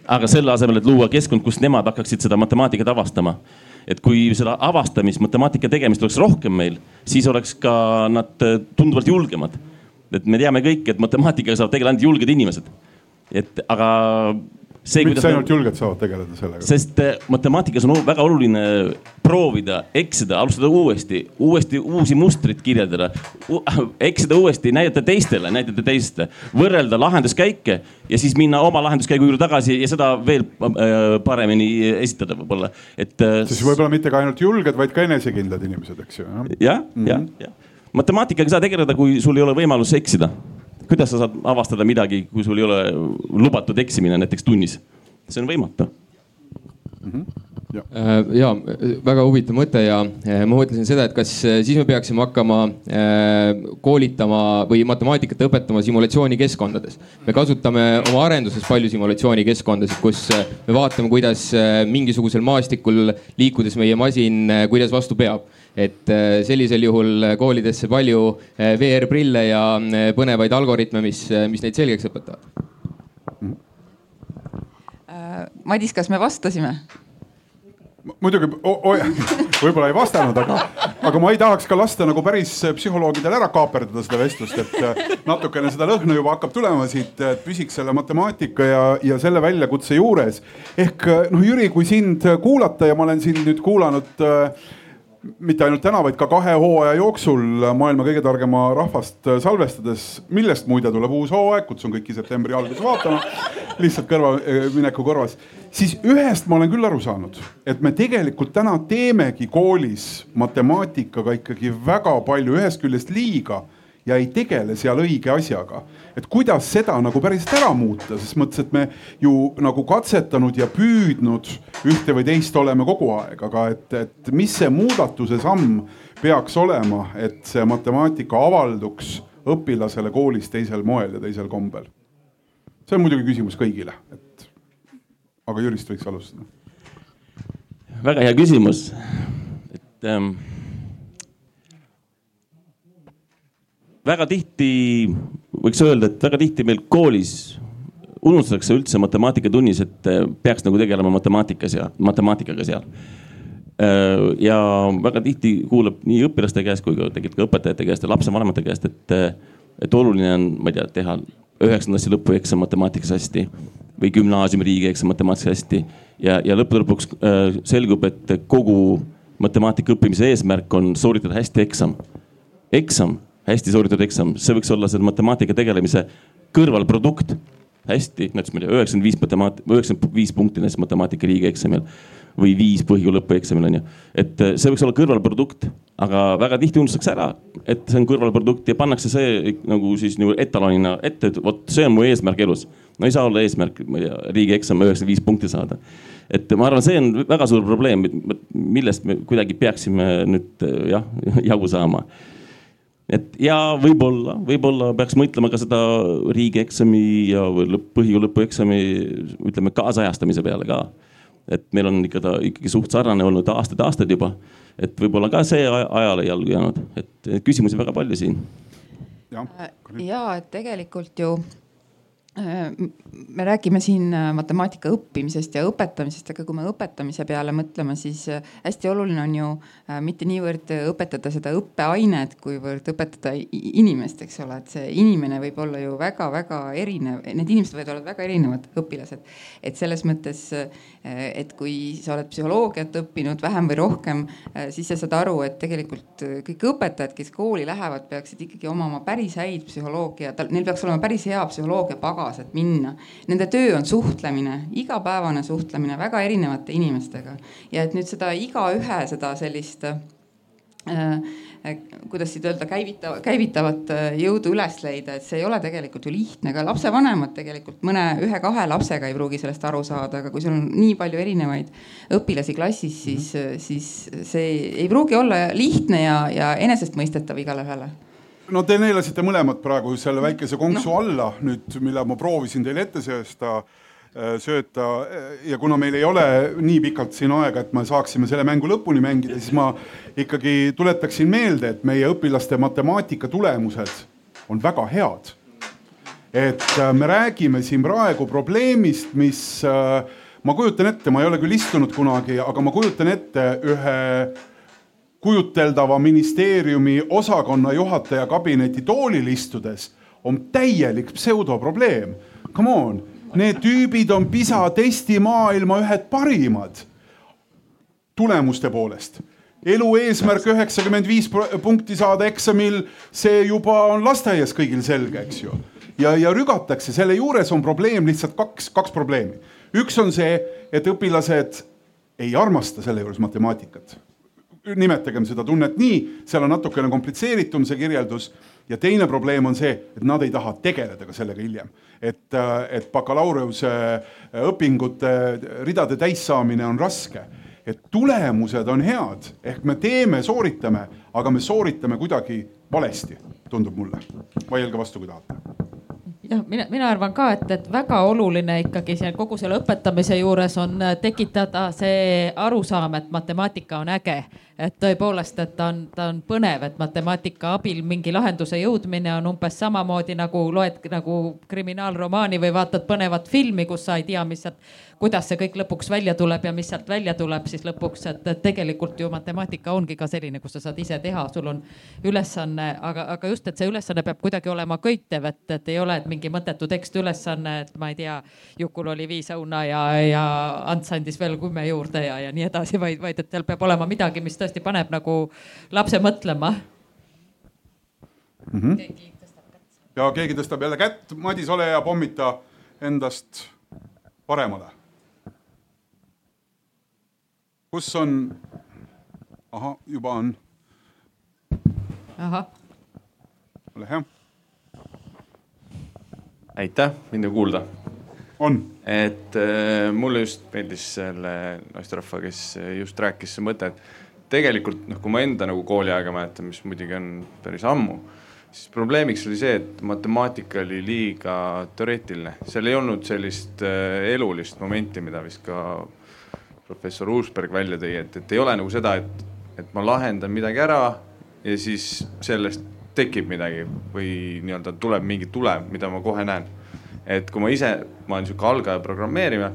aga selle asemel, et luua keskkond, kus nemad hakkaksid seda matemaatikat avastama et kui seda avastamist, matemaatika tegemist oleks rohkem meil, siis oleks ka nad eh, tunduvalt julgemad. et me teame kõik, et matemaatikaga saavad tegeleda ainult julged inimesed. et aga see, miks ainult julged saavad tegeleda sellega? sest äh, matemaatikas on väga oluline proovida, eksida, alustada uuesti, uuesti uusi mustreid kirjeldada, eksida uuesti, näidata teistele, näidata teistele, võrrelda lahenduskäike ja siis minna oma lahenduskäigu juurde tagasi ja seda veel äh, paremini esitada võib-olla, et. Äh, siis võib-olla mitte ka ainult julged, vaid ka enesekindlad inimesed, eks ju. jah, jah, mhm. jah. matemaatikaga ei saa tegeleda, kui sul ei ole võimalus eksida kuidas sa saad avastada midagi, kui sul ei ole lubatud eksimine näiteks tunnis? see on võimatu mm. -hmm ja, ja väga huvitav mõte ja ma mõtlesin seda, et kas äh, siis me peaksime hakkama äh, koolitama või matemaatikat õpetama simulatsioonikeskkondades. me kasutame oma arenduses palju simulatsioonikeskkondasid, kus äh, me vaatame, kuidas mingisugusel maastikul liikudes meie masin, kuidas vastu peab et äh, sellisel juhul koolidesse palju äh, VR-prille ja äh, põnevaid algoritme, mis, mis neid selgeks õpetavad. Madis, kas me vastasime? muidugi võib-olla ei vastanud, aga, aga ma ei tahaks ka lasta nagu päris psühholoogidel ära kaaperdada seda vestlust, et natukene seda lõhna juba hakkab tulema siit, et püsiks selle matemaatika ja, ja selle väljakutse juures. ehk noh, Jüri, kui sind kuulata ja ma olen sind nüüd kuulanud äh, mitte ainult täna, vaid ka kahe hooaja jooksul maailma kõige targema rahvast salvestades, millest muide tuleb uus hooaeg, kutsun kõiki septembri alguses vaatama, lihtsalt kõrvalmineku eh, korvas. siis ühest ma olen küll aru saanud, et me tegelikult täna teemegi koolis matemaatikaga ikkagi väga palju ühest küljest liiga ja ei tegele seal õige asjaga. et kuidas seda nagu päriselt ära muuta, ses mõttes, et me ju nagu katsetanud ja püüdnud ühte või teist oleme kogu aeg, aga et, et mis see muudatuse samm peaks olema, et see matemaatika avalduks õpilasele koolis teisel moel ja teisel kombel. see on muidugi küsimus kõigile, et aga Jürist võiks alustada. väga hea küsimus, et ähm väga tihti võiks öelda, et väga tihti meil koolis unustatakse üldse matemaatikatunnis, et eh, peaks nagu tegelema matemaatikas ja matemaatikaga seal. ja väga tihti kuuleb nii õpilaste käest kui ka tegelikult ka õpetajate käest ja lapsevanemate käest, et, et oluline on, ma ei tea, teha üheksanda klassi lõpueksam matemaatikas hästi või gümnaasiumi riigieksam matemaatikas hästi. ja, ja lõppude lõpuks äh, selgub, et kogu matemaatika õppimise eesmärk on sooritada hästi eksam. eksam, hästi sooritatud eksam, see võiks olla selle matemaatika tegelemise kõrvalprodukt. hästi, näiteks ma ei tea, üheksakümmend viis matemaat-, üheksakümmend viis punkti näiteks matemaatika riigieksamil või viis põhikooli lõpueksamil on ju. et äh, see võiks olla kõrvalprodukt, aga väga tihti unustatakse ära, et see on kõrvalprodukt ja pannakse see nagu siis nagu etalonina ette, et vot see on mu eesmärk elus. no ei saa olla eesmärk, ma ei tea, riigieksam üheksakümmend viis punkti saada. et ma arvan, see on väga suur probleem, millest me kuidagi peaksime nüüd äh, jah jagu saama et ja võib-olla, võib-olla peaks mõtlema ka seda riigieksami ja lõpp, põhikooli lõpueksami ütleme kaasajastamise peale ka et meil on ikka ta ikkagi suht sarnane olnud aastaid-aastaid juba. et võib-olla ka see ajale jalgu jäänud, et küsimusi väga palju siin. ja et tegelikult ju me räägime siin äh, matemaatika õppimisest ja õpetamisest, aga kui me õpetamise peale mõtleme, siis äh, hästi oluline on ju äh, mitte niivõrd õpetada seda õppeainet, kuivõrd õpetada inimest, eks ole, et see inimene võib olla ju väga-väga erinev, need inimesed võivad olla väga erinevad õpilased. et selles mõttes, et kui sa oled psühholoogiat õppinud vähem või rohkem, siis sa saad aru, et tegelikult kõik õpetajad, kes kooli lähevad, peaksid ikkagi omama päris häid psühholoogia, neil peaks olema päris hea psühholoogia pagas kaasa, et minna. Nende töö on suhtlemine, igapäevane suhtlemine väga erinevate inimestega ja et nüüd seda igaühe seda sellist äh, äh kuidas siit öelda, käivitav, käivitavat äh, jõudu üles leida, et see ei ole tegelikult ju lihtne, ka lapsevanemad tegelikult mõne ühe-kahe lapsega ei pruugi sellest aru saada, aga kui sul on nii palju erinevaid õpilasi klassis, siis -hmm. siis see ei pruugi olla lihtne ja, ja enesestmõistetav igale ühele no te neelasite mõlemad praegu selle väikese konksu no. alla nüüd, mille ma proovisin teile ette söösta, äh, sööta ja kuna meil ei ole nii pikalt siin aega, et me saaksime selle mängu lõpuni mängida, siis ma ikkagi tuletaksin meelde, et meie õpilaste matemaatika tulemused on väga head. et äh, me räägime siin praegu probleemist, mis äh, ma kujutan ette, ma ei ole küll istunud kunagi, aga ma kujutan ette ühe kujuteldava ministeeriumi osakonna juhataja kabineti toolil istudes on täielik pseudoprobleem. Come on, need tüübid on PISA testi maailma ühed parimad tulemuste poolest elu eesmärk üheksakümmend viis punkti saada eksamil, see juba on lasteaias kõigil selge, eks ju. ja, ja rügatakse, selle juures on probleem lihtsalt kaks, kaks probleemi. üks on see, et õpilased ei armasta selle juures matemaatikat nimetagem seda tunnet nii, seal on natukene komplitseeritum see kirjeldus. ja teine probleem on see, et nad ei taha tegeleda ka sellega hiljem. et, et bakalaureuse õpingute ridade täissaamine on raske. et tulemused on head, ehk me teeme, sooritame, aga me sooritame kuidagi valesti, tundub mulle. vaielge vastu, kui tahate jah, mina, mina arvan ka, et, et väga oluline ikkagi siin kogu selle õpetamise juures on äh, tekitada see arusaam, et matemaatika on äge. et tõepoolest, et ta on, ta on põnev, et matemaatika abil mingi lahenduse jõudmine on umbes samamoodi nagu loed nagu kriminaalromaani või vaatad põnevat filmi, kus sa ei tea, mis sealt kuidas see kõik lõpuks välja tuleb ja mis sealt välja tuleb siis lõpuks, et tegelikult ju matemaatika ongi ka selline, kus sa saad ise teha, sul on ülesanne, aga, aga just, et see ülesanne peab kuidagi olema köitev, et, et ei ole, et mingi mõttetu tekstülesanne, et ma ei tea, Jukul oli viis õuna ja, ja Ants andis veel kümme juurde ja, ja nii edasi, vaid, vaid et seal peab olema midagi, mis tõesti paneb nagu lapse mõtlema mm. -hmm. Keegi ja keegi tõstab jälle kätt, Madis, ole hea, pommita endast paremale kus on, ahah, juba on. ahah. ole hea. aitäh, mind on kuulda. on. et äh, mulle just meeldis selle naisterahva, kes just rääkis see mõte, et tegelikult noh, kui ma enda nagu kooliaega mäletan, mis muidugi on päris ammu, siis probleemiks oli see, et matemaatika oli liiga teoreetiline, seal ei olnud sellist äh, elulist momenti, mida vist ka professor Uusberg välja tõi, et, et ei ole nagu seda, et, et ma lahendan midagi ära ja siis sellest tekib midagi või nii-öelda tuleb mingi tulem, mida ma kohe näen. et kui ma ise, ma olen sihuke algaja programmeerija,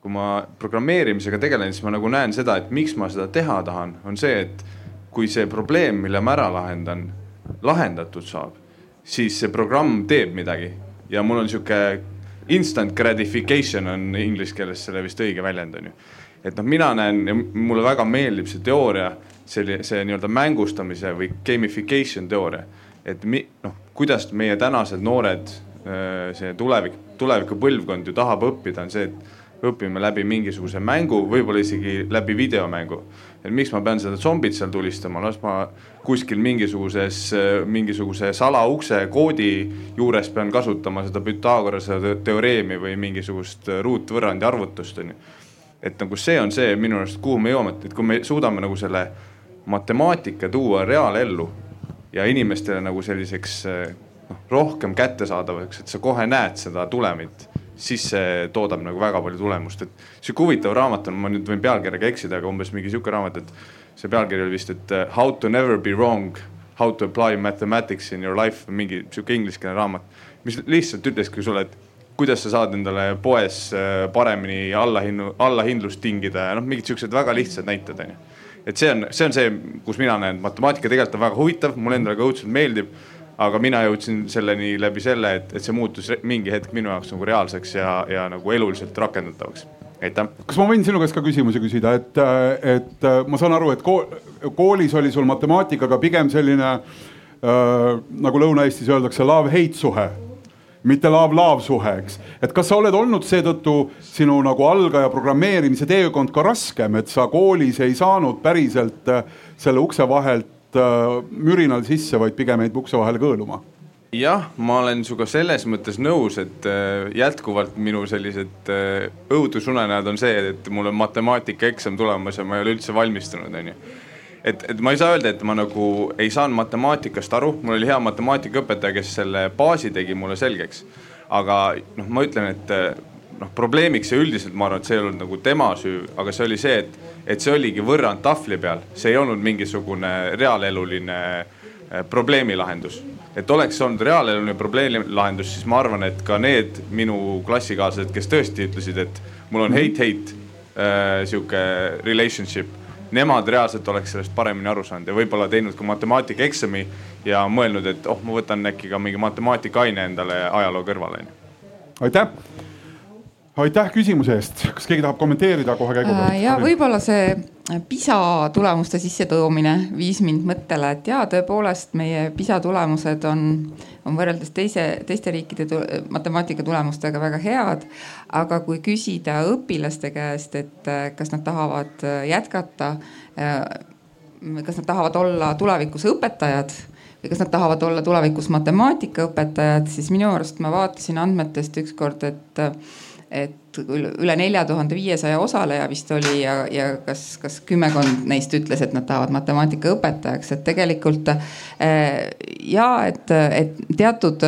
kui ma programmeerimisega tegelen, siis ma nagu näen seda, et miks ma seda teha tahan, on see, et kui see probleem, mille ma ära lahendan, lahendatud saab, siis see programm teeb midagi ja mul on sihuke instant gratification on inglise keeles selle vist õige väljend on ju. et noh, mina näen ja mulle väga meeldib see teooria, see, see nii-öelda mängustamise või gamification teooria, et mi, noh, kuidas meie tänased noored, see tulevik, tuleviku põlvkond ju tahab õppida, on see, et õpime läbi mingisuguse mängu, võib-olla isegi läbi videomängu. Et miks ma pean seda zombit seal tulistama, las ma kuskil mingisuguses, mingisuguse salaukse koodi juures pean kasutama seda Pythagorase teoreemi või mingisugust ruutvõrrandi arvutust, on ju. et nagu see on see minu arust, kuhu me jõuame, et kui me suudame nagu selle matemaatika tuua reaalellu ja inimestele nagu selliseks noh, rohkem kättesaadavaks, et sa kohe näed seda tulemit siis see toodab nagu väga palju tulemust, et sihuke huvitav raamat on, ma nüüd võin pealkirjaga eksida, aga umbes mingi sihuke raamat, et see pealkiri oli vist, et uh, How to never be wrong, how to apply mathematics in your life, mingi sihuke ingliskeelne raamat, mis lihtsalt ütleski sulle, et kuidas sa saad endale poes uh, paremini allahinnu, allahindlust tingida ja noh, mingid siuksed väga lihtsad näited onju. et see on, see on see, kus mina näen, matemaatika tegelikult on väga huvitav, mulle endale ka õudselt meeldib aga mina jõudsin selleni läbi selle, et, et see muutus mingi hetk minu jaoks nagu reaalseks ja, ja nagu eluliselt rakendatavaks aitäh. kas ma võin sinu käest ka küsimusi küsida, et, et ma saan aru, et koolis oli sul matemaatikaga pigem selline äh, nagu Lõuna-Eestis öeldakse love-hate suhe, mitte love-love suhe, eks. et kas sa oled olnud seetõttu sinu nagu algaja programmeerimise teekond ka raskem, et sa koolis ei saanud päriselt äh, selle ukse vahelt Äh, mürinal sisse, vaid pigem jäid ukse vahele kõõluma jah, ma olen sinuga selles mõttes nõus, et äh, jätkuvalt minu sellised äh, õudusunenäod on see, et mul on matemaatikaeksam tulemas ja ma ei ole üldse valmistunud, onju. et, et ma ei saa öelda, et ma nagu ei saanud matemaatikast aru, mul oli hea matemaatikaõpetaja, kes selle baasi tegi mulle selgeks. aga noh, ma ütlen, et noh, probleemiks ja üldiselt ma arvan, et see ei olnud nagu tema süü, aga see oli see, et et see oligi võrrand tahvli peal, see ei olnud mingisugune reaaleluline äh, probleemi lahendus. et oleks olnud reaaleluline probleemi lahendus, siis ma arvan, et ka need minu klassikaaslased, kes tõesti ütlesid, et mul on hate-hate äh, sihuke relationship nemad reaalselt oleks sellest paremini aru saanud ja võib-olla teinud ka matemaatikaeksami ja mõelnud, et oh, ma võtan äkki ka mingi matemaatikaine endale ajaloo kõrvale. aitäh aitäh küsimuse eest, kas keegi tahab kommenteerida kohe käigu pealt? Äh, ja võib-olla see PISA tulemuste sissetoomine viis mind mõttele, et ja tõepoolest meie PISA tulemused on, on võrreldes teise, teiste riikide matemaatika tulemustega väga head. aga kui küsida õpilaste käest, et äh, kas nad tahavad äh, jätkata, kas nad tahavad olla tulevikus õpetajad või kas nad tahavad olla tulevikus matemaatikaõpetajad, siis minu arust ma vaatasin andmetest ükskord, et et üle nelja tuhande viiesaja osaleja vist oli ja, ja kas, kas kümmekond neist ütles, et nad tahavad matemaatikaõpetajaks, et tegelikult äh, ja et, et teatud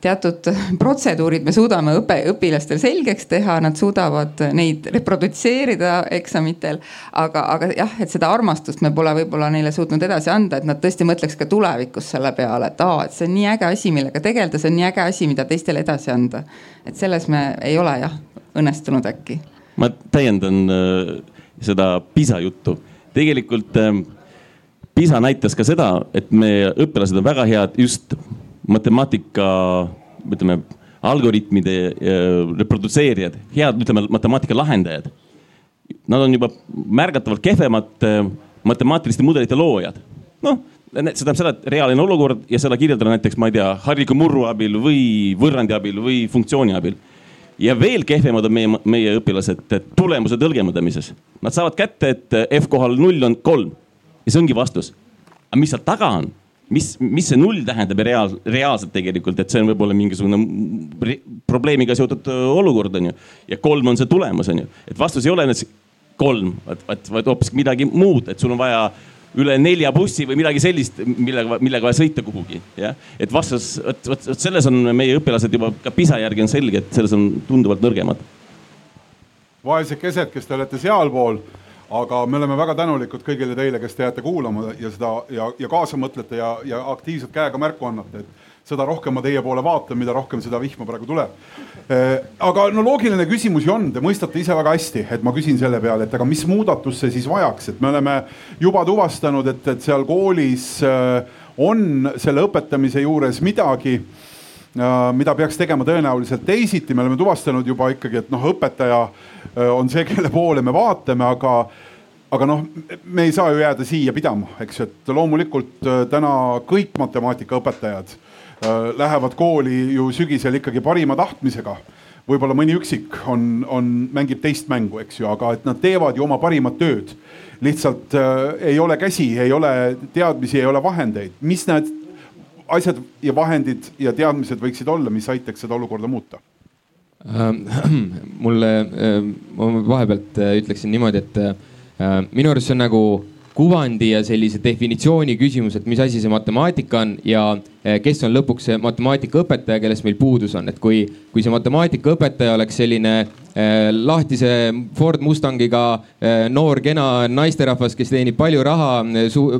teatud protseduurid me suudame õpe, õpilastele selgeks teha, nad suudavad neid reprodutseerida eksamitel. aga, aga jah, et seda armastust me pole võib-olla neile suutnud edasi anda, et nad tõesti mõtleks ka tulevikus selle peale, et aa, et see on nii äge asi, millega tegeleda, see on nii äge asi, mida teistele edasi anda. et selles me ei ole jah õnnestunud äkki. ma täiendan äh, seda PISA juttu, tegelikult äh, PISA näitas ka seda, et meie õpilased on väga head just matemaatika, ütleme, algoritmide reprodutseerijad, head, ütleme, matemaatika lahendajad. Nad on juba märgatavalt kehvemad äh, matemaatiliste mudelite loojad. noh, see tähendab seda, et reaalne olukord ja seda kirjeldada näiteks, ma ei tea, hariliku murru abil või võrrandi abil või funktsiooni abil. ja veel kehvemad on meie, meie õpilased tulemuse tõlgendamises. Nad saavad kätte, et F kohal null on kolm ja see ongi vastus. aga mis seal taga on? Mis, mis see null tähendab reaal, reaalselt tegelikult, et see on võib-olla mingisugune probleemiga seotud olukord, on ju. ja kolm on see tulemus, on ju, et vastus ei ole kolm, vaid, vaid, hoopis midagi muud, et sul on vaja üle nelja bussi või midagi sellist, millega, millega vaja sõita kuhugi, jah. et vastus, vot, vot, vot selles on meie õpilased juba ka PISA järgi on selge, et selles on tunduvalt nõrgemad. vaesekesed, kes te olete sealpool aga me oleme väga tänulikud kõigile teile, kes te jääte kuulama ja seda ja, ja kaasa mõtlete ja, ja aktiivselt käega märku annate, et seda rohkem ma teie poole vaatan, mida rohkem seda vihma praegu tuleb. aga no loogiline küsimus ju on, te mõistate ise väga hästi, et ma küsin selle peale, et aga mis muudatust see siis vajaks, et me oleme juba tuvastanud, et, et seal koolis on selle õpetamise juures midagi mida peaks tegema tõenäoliselt teisiti, me oleme tuvastanud juba ikkagi, et noh, õpetaja on see, kelle poole me vaatame, aga aga noh, me ei saa ju jääda siia pidama, eks et loomulikult täna kõik matemaatikaõpetajad Äh, lähevad kooli ju sügisel ikkagi parima tahtmisega. võib-olla mõni üksik on, on, mängib teist mängu, eks ju, aga et nad teevad ju oma parimat tööd. lihtsalt äh, ei ole käsi, ei ole teadmisi, ei ole vahendeid, mis need asjad ja vahendid ja teadmised võiksid olla, mis aitaks seda olukorda muuta ähm,? mulle äh,, ma vahepealt äh, ütleksin niimoodi, et äh, minu arust see on nagu kuvandi ja sellise definitsiooni küsimus, et mis asi see matemaatika on ja eh, kes on lõpuks see matemaatikaõpetaja, kellest meil puudus on, et kui, kui see matemaatikaõpetaja oleks selline eh, lahtise Ford Mustangiga eh, noor kena naisterahvas, kes teenib palju raha,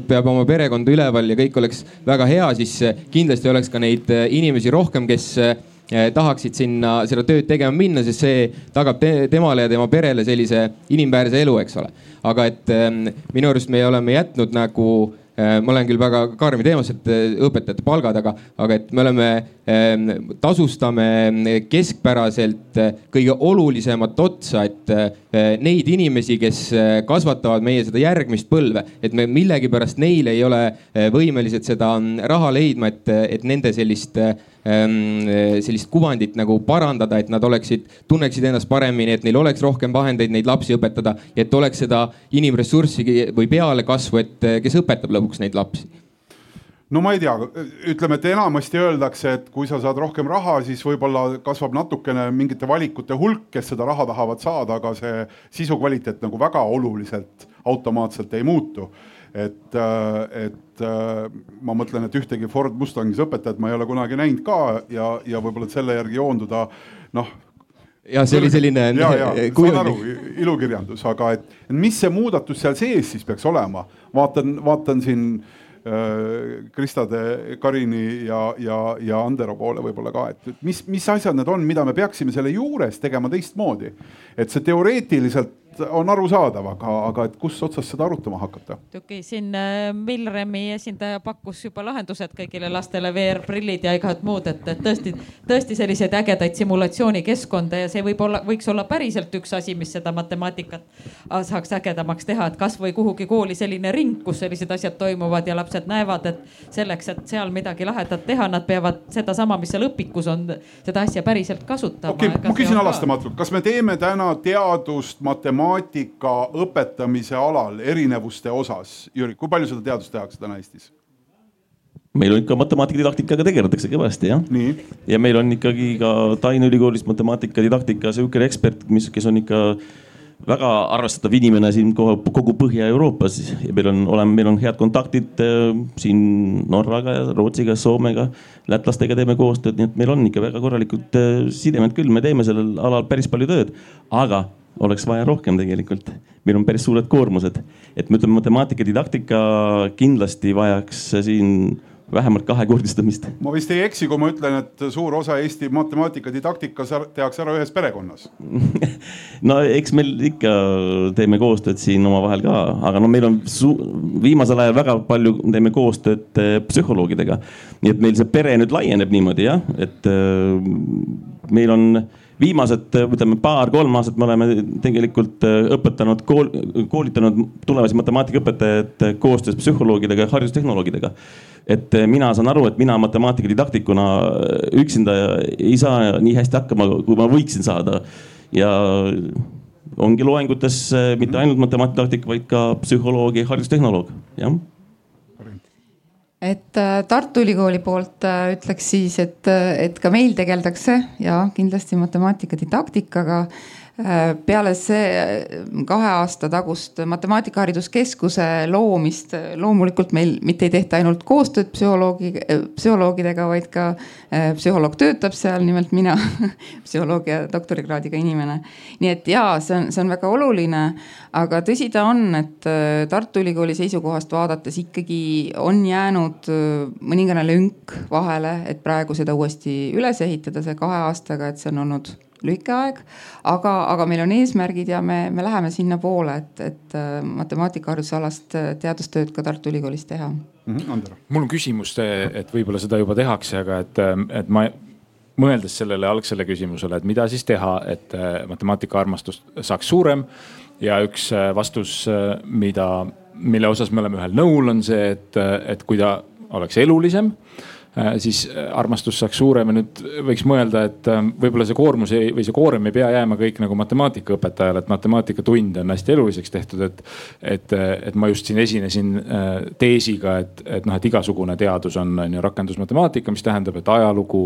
peab oma perekonda üleval ja kõik oleks väga hea, siis kindlasti oleks ka neid inimesi rohkem, kes tahaksid sinna seda tööd tegema minna, sest see tagab te temale ja tema perele sellise inimväärse elu, eks ole. Aga et ähm, minu arust me oleme jätnud nagu äh, ma olen küll väga karmi teemas, et äh, õpetajate palgad, aga, aga et me oleme, ähm, tasustame keskpäraselt kõige olulisemat otsa, et neid inimesi, kes kasvatavad meie seda järgmist põlve, et me millegipärast neile ei ole võimelised seda mm, raha leidma, et, et nende sellist Ehm, sellist kuvandit nagu parandada, et nad oleksid, tunneksid ennast paremini, et neil oleks rohkem vahendeid neid lapsi õpetada ja et oleks seda inimressurssi või pealekasvu, et kes õpetab lõpuks neid lapsi. No ma ei tea, ütleme, et enamasti öeldakse, et kui sa saad rohkem raha, siis võib-olla kasvab natukene mingite valikute hulk, kes seda raha tahavad saada, aga see sisu kvaliteet nagu väga oluliselt automaatselt ei muutu et, äh, et äh, ma mõtlen, et ühtegi Ford Mustangis õpetajat ma ei ole kunagi näinud ka ja, ja võib-olla selle järgi joonduda, noh ja see oli selline. ja, ja saan aru, ilukirjandus, aga et mis see muudatus seal sees siis peaks olema, vaatan, vaatan siin äh, Kristade, Karini ja, ja, ja Andero poole võib-olla ka, et mis, mis asjad need on, mida me peaksime selle juures tegema teistmoodi. et see teoreetiliselt on arusaadav, aga, aga et kus otsast seda arutama hakata? muidugi siin äh, Milremi esindaja pakkus juba lahendused kõigile lastele, VR-prillid ja igat muud, et, et tõesti, tõesti selliseid ägedaid simulatsioonikeskkonda ja see võib olla, võiks olla päriselt üks asi, mis seda matemaatikat saaks ägedamaks teha, et kasvõi kuhugi kooli selline ring, kus sellised asjad toimuvad ja lapsed näevad, et selleks, et seal midagi lahedat teha, nad peavad sedasama, mis seal õpikus on, seda asja päriselt kasutama. okei okay,, ma küsin halastamatult, kas me teeme täna teadust matemaatika matemaatika õpetamise alal erinevuste osas, Jüri, kui palju seda teadust tehakse täna Eestis? meil on ikka matemaatikadidaktikaga tegeletakse kõvasti jah. ja meil on ikkagi ka Tallinna Ülikoolis matemaatikadidaktika sihukene ekspert, mis, kes on ikka väga arvestatav inimene siin kogu, kogu Põhja-Euroopas. Ja meil on, oleme, meil on head kontaktid äh, siin Norraga ja Rootsiga, Soomega, lätlastega teeme koostööd, nii et meil on ikka väga korralikud äh, sidemed küll, me teeme sellel alal päris palju tööd, aga oleks vaja rohkem tegelikult. meil on päris suured koormused, et ma ütlen, matemaatika didaktika kindlasti vajaks siin vähemalt kahekordistamist. ma vist ei eksi, kui ma ütlen, et suur osa Eesti matemaatika didaktikas tehakse ära ühes perekonnas no eks meil ikka teeme koostööd siin omavahel ka, aga no meil on viimasel ajal väga palju teeme koostööd eh, psühholoogidega. nii et meil see pere nüüd laieneb niimoodi jah, et äh, meil on viimased, ütleme paar-kolm aastat me oleme tegelikult äh, õpetanud kool,, koolitanud tulevasi matemaatikaõpetajaid koostöös psühholoogidega ja haridustehnoloogidega. et äh, mina saan aru, et mina matemaatikadidaktikuna äh, üksinda ei saa nii hästi hakkama, kui ma võiksin saada ja ongi loengutes mitte ainult matemaatikadidaktik, vaid ka psühholoogi, haridustehnoloog, jah et äh, Tartu Ülikooli poolt äh, ütleks siis, et, äh, et ka meil tegeldakse ja kindlasti matemaatika didaktikaga peale see äh, kahe aasta tagust Matemaatikahariduskeskuse loomist äh, loomulikult meil mitte ei tehta ainult koostööd psühholoogi, psühholoogidega, vaid ka psühholoog töötab seal, nimelt mina psühholoogia doktorikraadiga inimene. nii et jaa, see on, see on väga oluline, aga tõsi ta on, et Tartu Ülikooli seisukohast vaadates ikkagi on jäänud mõningane lünk vahele, et praegu seda uuesti üles ehitada, see kahe aastaga, et see on olnud lühike aeg, aga, aga meil on eesmärgid ja me, me läheme sinnapoole, et, et äh, matemaatikaharidusalast äh, teadustööd ka Tartu Ülikoolis teha mm. -hmm. Mul on küsimus, et võib-olla seda juba tehakse, aga et, et ma mõeldes sellele algsele küsimusele, et mida siis teha, et äh, matemaatikaarmastus saaks suurem ja üks vastus, mida, mille osas me oleme ühel nõul, on see, et, et kui ta oleks elulisem Äh, siis äh, armastus saaks suurem ja nüüd võiks mõelda, et äh, võib-olla see koormus ei, või see koorem ei pea jääma kõik nagu matemaatikaõpetajale, et matemaatikatund on hästi eluliseks tehtud, et. et, et ma just siin esinesin teesiga, et, et noh, et igasugune teadus on, on ju rakendusmatemaatika, mis tähendab, et ajalugu,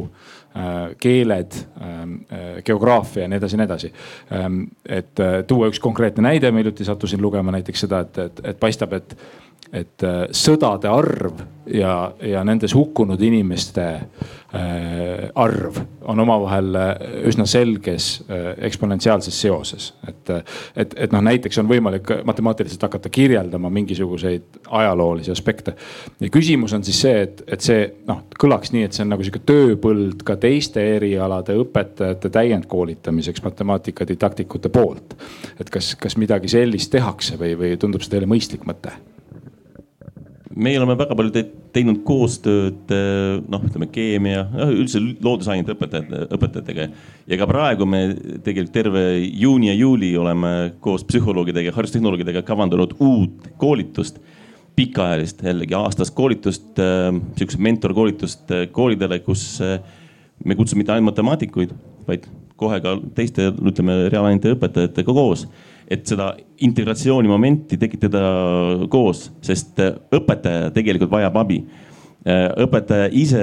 keeled, geograafia ja nii edasi ja nii edasi. Ähm, et tuua üks konkreetne näide, ma hiljuti sattusin lugema näiteks seda, et, et, et paistab, et et äh, sõdade arv ja, ja nendes hukkunud inimeste äh, arv on omavahel äh, üsna selges eksponentsiaalses seoses. et, et, et noh, näiteks on võimalik matemaatiliselt hakata kirjeldama mingisuguseid ajaloolisi aspekte. ja küsimus on siis see, et, et see noh, kõlaks nii, et see on nagu sihuke tööpõld ka teiste erialade õpetajate täiendkoolitamiseks matemaatikadidaktikute poolt. et kas, kas midagi sellist tehakse või, või tundub see teile mõistlik mõte? Meie oleme väga palju te teinud koostööd eh, noh, ütleme keemia, üldse loodusainete õpetajate, õpetajatega. ja ka praegu me tegelikult terve juuni ja juuli oleme koos psühholoogidega haridustehnoloogidega kavandanud uut koolitust pikaajalist jällegi aastast koolitust äh,, sihukest mentorkoolitust äh, koolidele, kus äh, me kutsume mitte ainult matemaatikuid, vaid kohe ka teiste, ütleme reaalainete õpetajatega koos et seda integratsiooni momenti tekitada koos, sest äh, õpetaja tegelikult vajab abi. Äh, õpetaja ise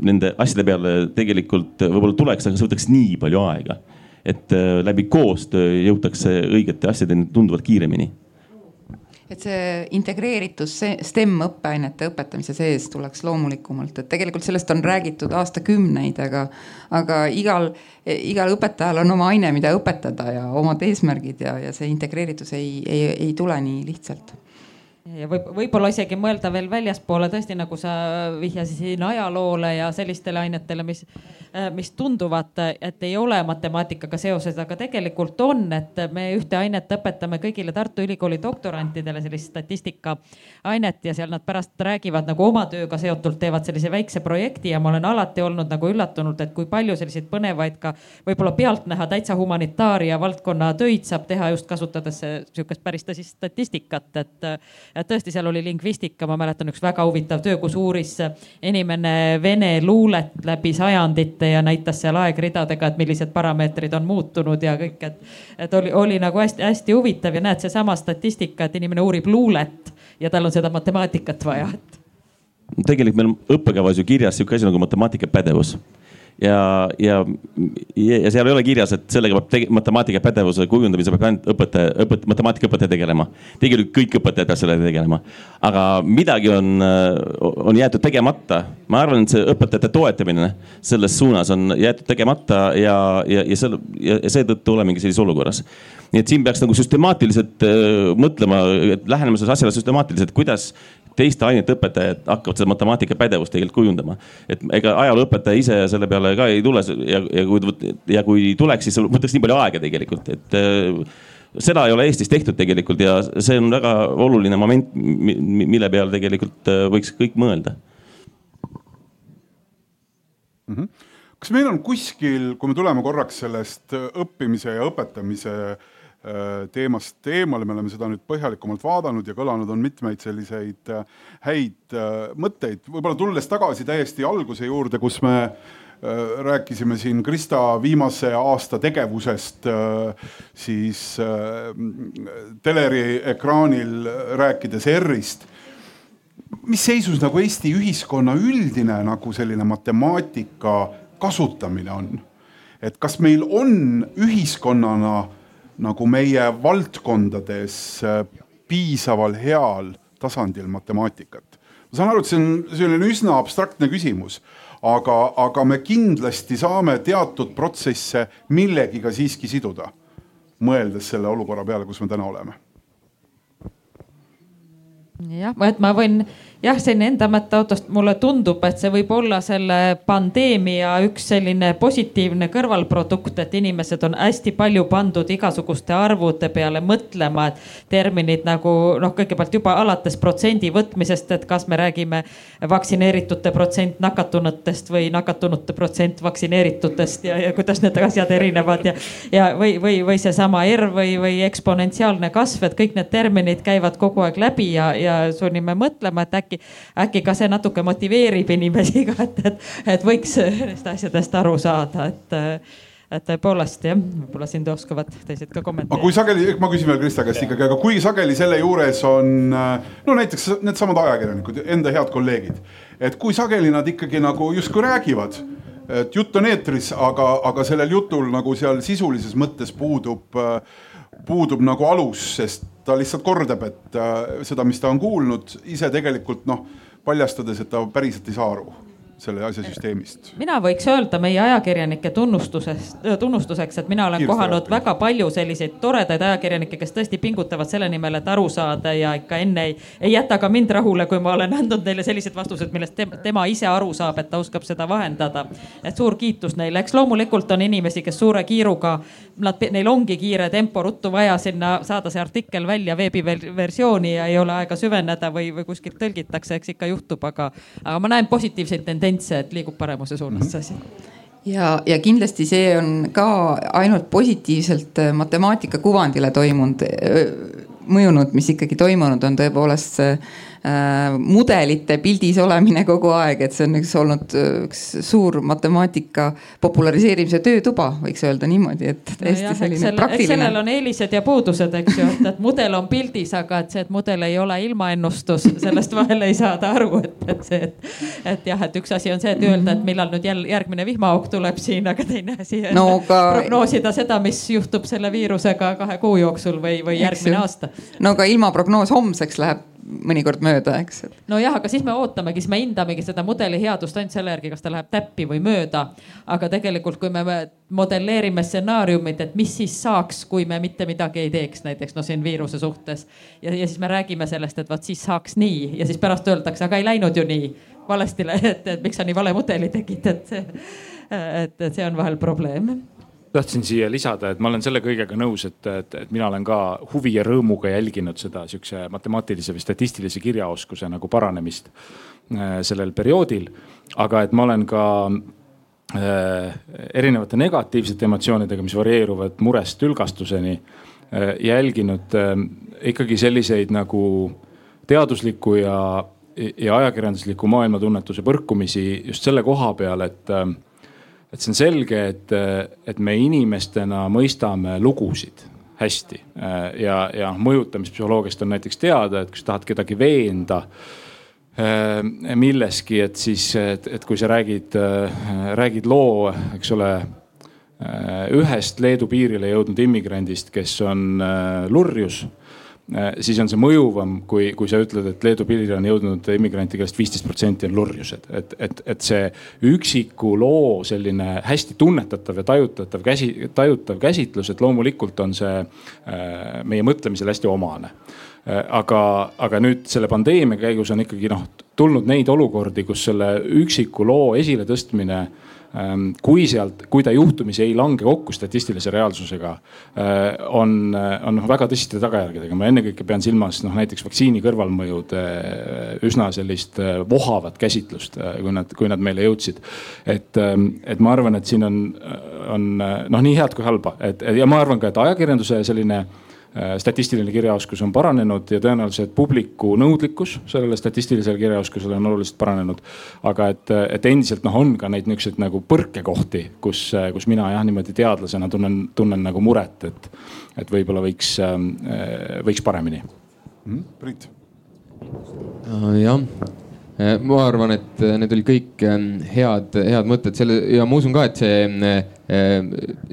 nende asjade peale tegelikult võib-olla tuleks, aga see võtaks nii palju aega. et äh, läbi koostöö jõutakse õigete asjadeni tunduvalt kiiremini et see integreeritus STEM õppeainete õpetamise sees tuleks loomulikumalt, et tegelikult sellest on räägitud aastakümneid, aga, aga igal, igal õpetajal on oma aine, mida õpetada ja omad eesmärgid ja, ja see integreeritus ei, ei, ei tule nii lihtsalt ja võib, võib-olla isegi mõelda veel väljaspoole tõesti, nagu sa vihjasid ajaloole ja sellistele ainetele, mis, äh, mis tunduvad, et ei ole matemaatikaga seoses, aga tegelikult on, et me ühte ainet õpetame kõigile Tartu Ülikooli doktorantidele, sellist statistikaainet ja seal nad pärast räägivad nagu oma tööga seotult, teevad sellise väikse projekti ja ma olen alati olnud nagu üllatunud, et kui palju selliseid põnevaid ka võib-olla pealtnäha täitsa humanitaaria valdkonna töid saab teha just kasutades sihukest päris tõsist statistikat, et tõesti, seal oli lingvistika, ma mäletan üks väga huvitav töö, kus uuris inimene vene luulet läbi sajandite ja näitas seal aegridadega, et millised parameetrid on muutunud ja kõik, et, et oli, oli nagu hästi-hästi huvitav ja näed, seesama statistika, et inimene uurib luulet ja tal on seda matemaatikat vaja, et tegelikult meil õppekavas ju kirjas sihuke asi nagu matemaatikapädevus ja, ja, ja seal ei ole kirjas, et sellega peab matemaatikapädevuse kujundamisega peab ainult õpetaja, õpet-, matemaatikaõpetaja tegelema. tegelikult kõik õpetajad peavad sellega tegelema. aga midagi on, on jäetud tegemata. ma arvan, et see õpetajate toetamine selles suunas on jäetud tegemata ja, ja, ja selle ja seetõttu olemegi sellises olukorras. nii et siin peaks nagu süstemaatiliselt äh, mõtlema, lähenema sellele asjale süstemaatiliselt, kuidas teiste ainete õpetajad hakkavad seda matemaatikapädevust tegelikult kujundama. et ega ajalooõpetaja ise selle peale ka ei tule ja, ja kui, ja kui tuleks, siis võtaks nii palju aega tegelikult, et äh, seda ei ole Eestis tehtud tegelikult ja see on väga oluline moment, mille peale tegelikult äh, võiks kõik mõelda mm. -hmm. kas meil on kuskil, kui me tuleme korraks sellest õppimise ja õpetamise äh, teemast eemale, me oleme seda nüüd põhjalikumalt vaadanud ja kõlanud on mitmeid selliseid äh, häid äh, mõtteid, võib-olla tulles tagasi täiesti alguse juurde, kus me rääkisime siin Krista viimase aasta tegevusest siis teleri ekraanil rääkides R-ist. mis seisus nagu Eesti ühiskonna üldine nagu selline matemaatika kasutamine on? et kas meil on ühiskonnana nagu meie valdkondades äh, piisaval heal tasandil matemaatikat? ma saan aru, et see on selline üsna abstraktne küsimus, aga, aga me kindlasti saame teatud protsesse millegiga siiski siduda, mõeldes selle olukorra peale, kus me täna oleme. jah, et ma võin jah, selline enda mõtteautost mulle tundub, et see võib olla selle pandeemia üks selline positiivne kõrvalprodukt, et inimesed on hästi palju pandud igasuguste arvude peale mõtlema, et terminid nagu noh, kõigepealt juba alates protsendi võtmisest, et kas me räägime vaktsineeritute protsent nakatunutest või nakatunute protsent vaktsineeritutest ja, ja kuidas need asjad erinevad ja, ja või, või, või seesama R või, või eksponentsiaalne kasv, et kõik need terminid käivad kogu aeg läbi ja, ja sunnime mõtlema, et äkki äkki, äkki ka see natuke motiveerib inimesi ka, et, et, et võiks nendest asjadest aru saada, et et tõepoolest jah, võib-olla siin oskavad teised ka kommenteerida. aga kui sageli, ma küsin veel Krista käest ikkagi, aga kui sageli selle juures on no näiteks needsamad ajakirjanikud, enda head kolleegid, et kui sageli nad ikkagi nagu justkui räägivad, et jutt on eetris, aga, aga sellel jutul nagu seal sisulises mõttes puudub, puudub nagu alus, sest ta lihtsalt kordab, et äh, seda, mis ta on kuulnud, ise tegelikult noh, paljastades, et ta päriselt ei saa aru selle asja süsteemist. mina võiks öelda meie ajakirjanike tunnustusest, tunnustuseks, et mina olen Kiiresti kohanud rääpil. väga palju selliseid toredaid ajakirjanikke, kes tõesti pingutavad selle nimel, et aru saada ja ikka enne ei, ei jäta ka mind rahule, kui ma olen andnud neile sellised vastused, millest tema, tema ise aru saab, et ta oskab seda vahendada. et suur kiitus neile, eks loomulikult on inimesi, kes suure kiiruga, nad, neil ongi kiire tempo, ruttu vaja sinna saada see artikkel välja veebiversiooni ja ei ole aega süveneda või, või kuskilt tõlgitakse, eks ikka juhtub, aga, aga ma näen positiivseid tendentse tendentse, et liigub paremuse suunas see asi. Ja, ja kindlasti see on ka ainult positiivselt äh, matemaatika kuvandile toimunud, äh, mõjunud, mis ikkagi toimunud on tõepoolest see mudelite pildis olemine kogu aeg, et see on üks olnud äh, üks suur matemaatika populariseerimise töötuba, võiks öelda niimoodi, et täiesti no selline selle, praktiline. sellel on eelised ja puudused, eks ju, et, et mudel on pildis, aga et see, et mudel ei ole ilmaennustus, sellest vahel ei saada aru, et, et see, et, et jah, et üks asi on see, et öelda, et millal nüüd jälle järgmine vihmaauk tuleb siin, aga teine asi on no, ka... prognoosida seda, mis juhtub selle viirusega kahe kuu jooksul või, või järgmine aasta. no aga ilmaprognoos homseks läheb mõnikord mööda, eks. nojah, aga siis me ootamegi, siis me hindamegi seda mudeli headust ainult selle järgi, kas ta läheb täppi või mööda. aga tegelikult, kui me modelleerime stsenaariumit, et mis siis saaks, kui me mitte midagi ei teeks, näiteks no siin viiruse suhtes. ja, ja siis me räägime sellest, et vot siis saaks nii ja siis pärast öeldakse, aga ei läinud ju nii valesti, et, et miks sa nii vale mudeli tegid, et et, et see on vahel probleem tahtsin siia lisada, et ma olen selle kõigega nõus, et, et, et mina olen ka huvi ja rõõmuga jälginud seda sihukese matemaatilise või statistilise kirjaoskuse nagu paranemist äh, sellel perioodil. aga et ma olen ka äh, erinevate negatiivsete emotsioonidega, mis varieeruvad murest tülgastuseni äh,, jälginud äh, ikkagi selliseid nagu teadusliku ja, ja ajakirjandusliku maailmatunnetuse põrkumisi just selle koha peal, et äh, et see on selge, et, et me inimestena mõistame lugusid hästi. Ja, ja mõjutamispsühholoogiast on näiteks teada, et kui sa tahad kedagi veenda äh, milleski, et siis, et, et kui sa räägid, äh, räägid loo, eks ole, äh, ühest Leedu piirile jõudnud immigrandist, kes on lurjus siis on see mõjuvam, kui, kui sa ütled, et Leedu piirile on jõudnud immigrante, kellest viisteist protsenti on lurjused. et, et, et see üksiku loo selline hästi tunnetatav ja tajutatav käsi, tajutav käsitlus, et loomulikult on see äh, meie mõtlemisele hästi omane äh, aga, aga nüüd selle pandeemia käigus on ikkagi noh tulnud neid olukordi, kus selle üksiku loo esiletõstmine äh, kui sealt, kui ta juhtumisi ei lange kokku statistilise reaalsusega, eh, on, eh, on noh väga tõsiste tagajärgedega. ma ennekõike pean silmas noh näiteks vaktsiini kõrvalmõjude eh, üsna sellist vohavat käsitlust, kui nad, kui nad meile jõudsid. et, ehm, et ma arvan, et siin on, on noh nii head kui halba, et ja ma arvan ka, et ajakirjanduse selline statistiline kirjaoskus on paranenud ja tõenäoliselt publiku nõudlikkus sellele statistilisele kirjaoskusele on oluliselt paranenud. aga et, et endiselt noh, on ka neid niisuguseid nagu põrkekohti, kus, kus mina jah, niimoodi teadlasena tunnen, tunnen nagu muret, et, et võib-olla võiks, äh, võiks paremini mm,. Priit. jah, ma arvan, et need olid kõik ähm, head, head mõtted selle ja ma usun ka, et see,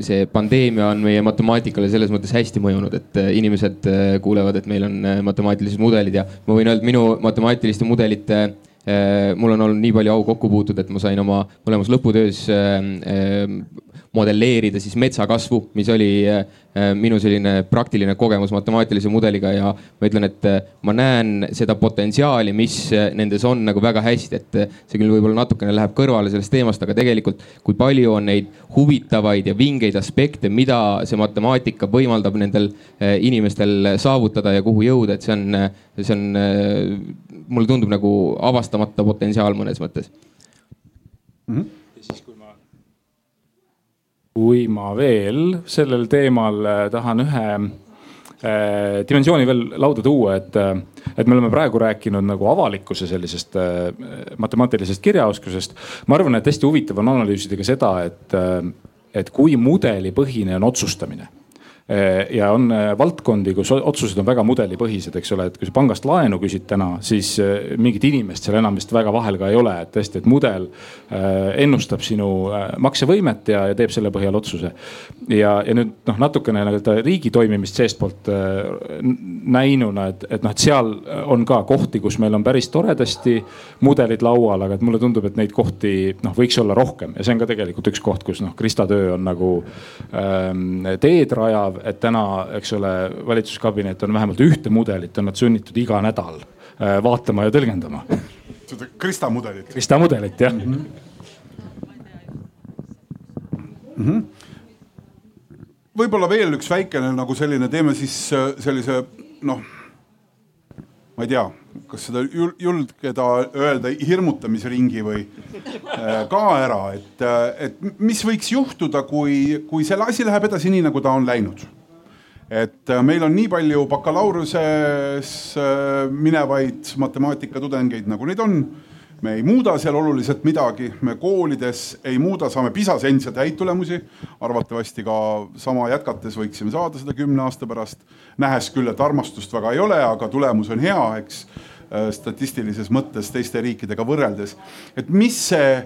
see pandeemia on meie matemaatikale selles mõttes hästi mõjunud, et inimesed kuulevad, et meil on matemaatilised mudelid ja ma võin öelda, minu matemaatiliste mudelite mul on olnud nii palju au kokku puutuda, et ma sain oma mõlemas lõputöös modelleerida siis metsakasvu, mis oli äh, minu selline praktiline kogemus matemaatilise mudeliga ja ma ütlen, et äh, ma näen seda potentsiaali, mis äh, nendes on nagu väga hästi, et see küll võib-olla natukene läheb kõrvale sellest teemast, aga tegelikult kui palju on neid huvitavaid ja vingeid aspekte, mida see matemaatika võimaldab nendel inimestel saavutada ja kuhu jõuda, et see on, see on, mulle tundub nagu avastamata potentsiaal mõnes mõttes mm. -hmm kui ma veel sellel teemal äh, tahan ühe äh, dimensiooni veel lauda tuua, et, äh, et me oleme praegu rääkinud nagu avalikkuse sellisest matemaatilisest kirjaoskusest. ma arvan, et hästi huvitav on analüüsida ka seda, et, et kui mudelipõhine on otsustamine ja on eh, valdkondi, kus otsused on väga mudelipõhised, eks ole, et kui sa pangast laenu küsid täna, siis eh, mingit inimest seal enam vist väga vahel ka ei ole, et tõesti, et mudel ennustab sinu maksevõimet ja, ja teeb selle põhjal otsuse. ja, ja nüüd noh, natukene nii-öelda riigi toimimist seestpoolt näinuna, et, et noh, et seal on ka kohti, kus meil on päris toredasti mudelid laual, aga et mulle tundub, et neid kohti noh, võiks olla rohkem ja see on ka tegelikult üks koht, kus noh, Krista töö on nagu ähm, teed rajav et täna, eks ole, valitsuskabinet on vähemalt ühte mudelit on nad sunnitud iga nädal äh, vaatama ja tõlgendama. seda Krista mudelit. Krista mudelit jah mm. -hmm. Mm -hmm. võib-olla veel üks väikene nagu selline, teeme siis äh, sellise noh, ma ei tea kas seda julgeda öelda hirmutamisringi või äh, ka ära, et, äh, et mis võiks juhtuda, kui, kui selle asi läheb edasi nii, nagu ta on läinud. et äh, meil on nii palju bakalaureuse minevaid matemaatikatudengeid, nagu neid on me ei muuda seal oluliselt midagi, me koolides ei muuda, saame PISA endiselt häid tulemusi. arvatavasti ka sama jätkates võiksime saada seda kümne aasta pärast. nähes küll, et armastust väga ei ole, aga tulemus on hea, eks äh, statistilises mõttes teiste riikidega võrreldes. et mis see,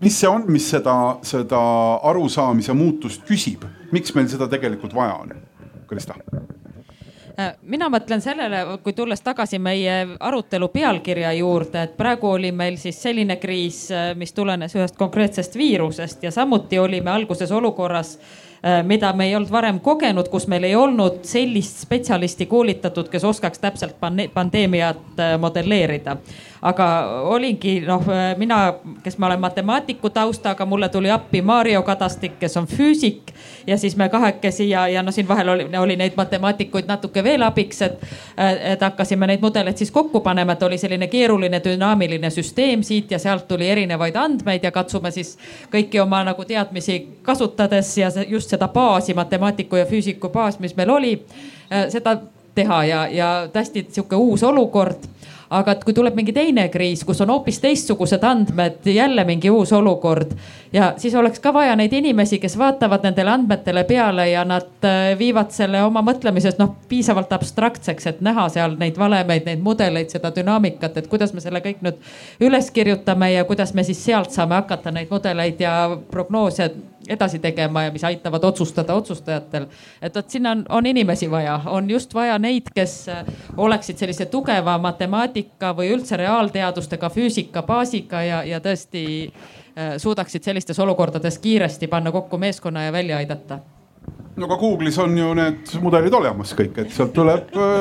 mis see on, mis seda, seda arusaamise muutust küsib, miks meil seda tegelikult vaja on? Krista mina mõtlen sellele, kui tulles tagasi meie arutelu pealkirja juurde, et praegu oli meil siis selline kriis, äh, mis tulenes ühest konkreetsest viirusest ja samuti olime alguses olukorras äh, mida me ei olnud varem kogenud, kus meil ei olnud sellist spetsialisti koolitatud, kes oskaks täpselt pandeemiat modelleerida aga olingi noh, mina, kes ma olen matemaatiku taustaga, mulle tuli appi Mario Kadastik, kes on füüsik ja siis me kahekesi ja, ja no siin vahel oli, oli neid matemaatikuid natuke veel abiks, et, et hakkasime neid mudeleid siis kokku panema, et oli selline keeruline dünaamiline süsteem siit ja sealt tuli erinevaid andmeid ja katsume siis kõiki oma nagu teadmisi kasutades ja just seda baasi, matemaatiku ja füüsiku baas, mis meil oli, seda teha ja, ja hästi sihuke uus olukord aga et kui tuleb mingi teine kriis, kus on hoopis teistsugused andmed, jälle mingi uus olukord ja siis oleks ka vaja neid inimesi, kes vaatavad nendele andmetele peale ja nad äh, viivad selle oma mõtlemises noh, piisavalt abstraktseks, et näha seal neid valemeid, neid mudeleid, seda dünaamikat, et kuidas me selle kõik nüüd üles kirjutame ja kuidas me siis sealt saame hakata neid mudeleid ja prognoose edasi tegema ja mis aitavad otsustada otsustajatel. et vot sinna on, on inimesi vaja, on just vaja neid, kes äh, oleksid sellise tugeva matemaatika või üldse reaalteadustega, füüsika baasiga ja, ja tõesti äh, suudaksid sellistes olukordades kiiresti panna kokku meeskonna ja välja aidata. No aga Google'is on ju need mudelid olemas kõik, et sealt tuleb öö,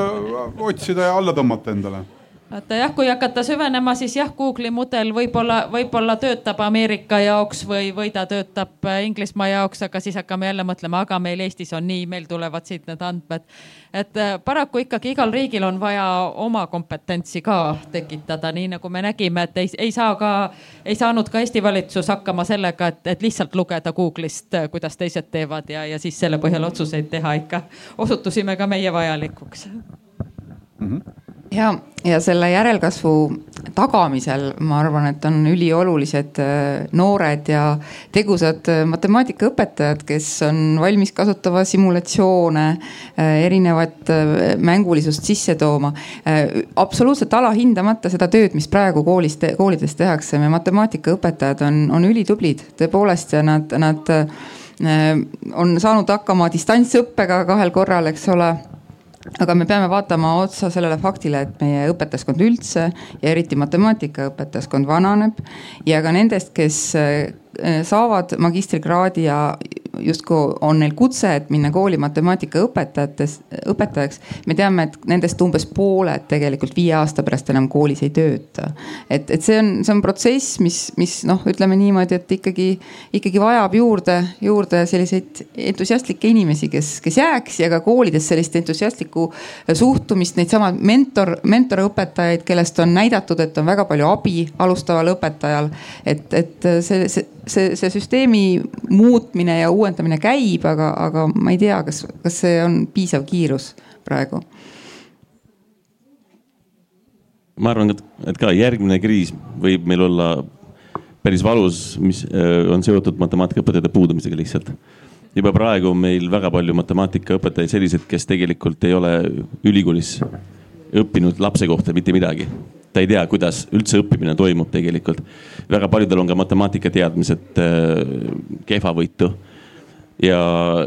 äh, otsida ja alla tõmmata endale vaata jah, kui hakata süvenema, siis jah, Google'i mudel võib-olla, võib-olla töötab Ameerika jaoks või, või ta töötab äh, Inglismaa jaoks, aga siis hakkame jälle mõtlema, aga meil Eestis on nii, meil tulevad siit need andmed. et äh, paraku ikkagi igal riigil on vaja oma kompetentsi ka tekitada, nii nagu me nägime, et ei, ei saa ka, ei saanud ka Eesti valitsus hakkama sellega, et, et lihtsalt lugeda Google'ist, äh, kuidas teised teevad ja, ja siis selle põhjal otsuseid teha ikka. osutusime ka meie vajalikuks mm. -hmm ja, ja selle järelkasvu tagamisel ma arvan, et on üliolulised äh, noored ja tegusad äh, matemaatikaõpetajad, kes on valmis kasutama simulatsioone, äh, erinevat mängulisust sisse tooma. absoluutselt alahindamata seda tööd, mis praegu koolis, koolides tehakse, me matemaatikaõpetajad on, on ülitublid tõepoolest ja nad, nad on saanud hakkama distantsõppega kahel korral, eks ole aga me peame vaatama otsa sellele faktile, et meie õpetajaskond üldse ja eriti matemaatikaõpetajaskond vananeb. Ja ka nendest, kes eh, saavad magistrikraadi ja justkui on neil kutse, et minna kooli matemaatikaõpetajates, õpetajaks. me teame, et nendest umbes pooled tegelikult viie aasta pärast enam koolis ei tööta. et, et see on, see on protsess, mis, mis noh, ütleme niimoodi, et ikkagi, ikkagi vajab juurde, juurde selliseid entusiastlikke inimesi, kes, kes jääks ja ka koolides sellist entusiastlikku suhtumist, neid sama mentor, mentorõpetajaid, kellest on näidatud, et on väga palju abi alustaval õpetajal. et, et see, see see, see süsteemi muutmine ja uuendamine käib, aga, aga ma ei tea, kas, kas see on piisav kiirus praegu ma arvan, et ka järgmine kriis võib meil olla päris valus, mis äh, on seotud matemaatikaõpetajate puudumisega lihtsalt. juba praegu on meil väga palju matemaatikaõpetajaid selliseid, kes tegelikult ei ole ülikoolis õppinud lapse kohta mitte midagi ta ei tea, kuidas üldse õppimine toimub tegelikult. väga paljudel on ka matemaatikateadmised äh, kehvavõitu. Ja,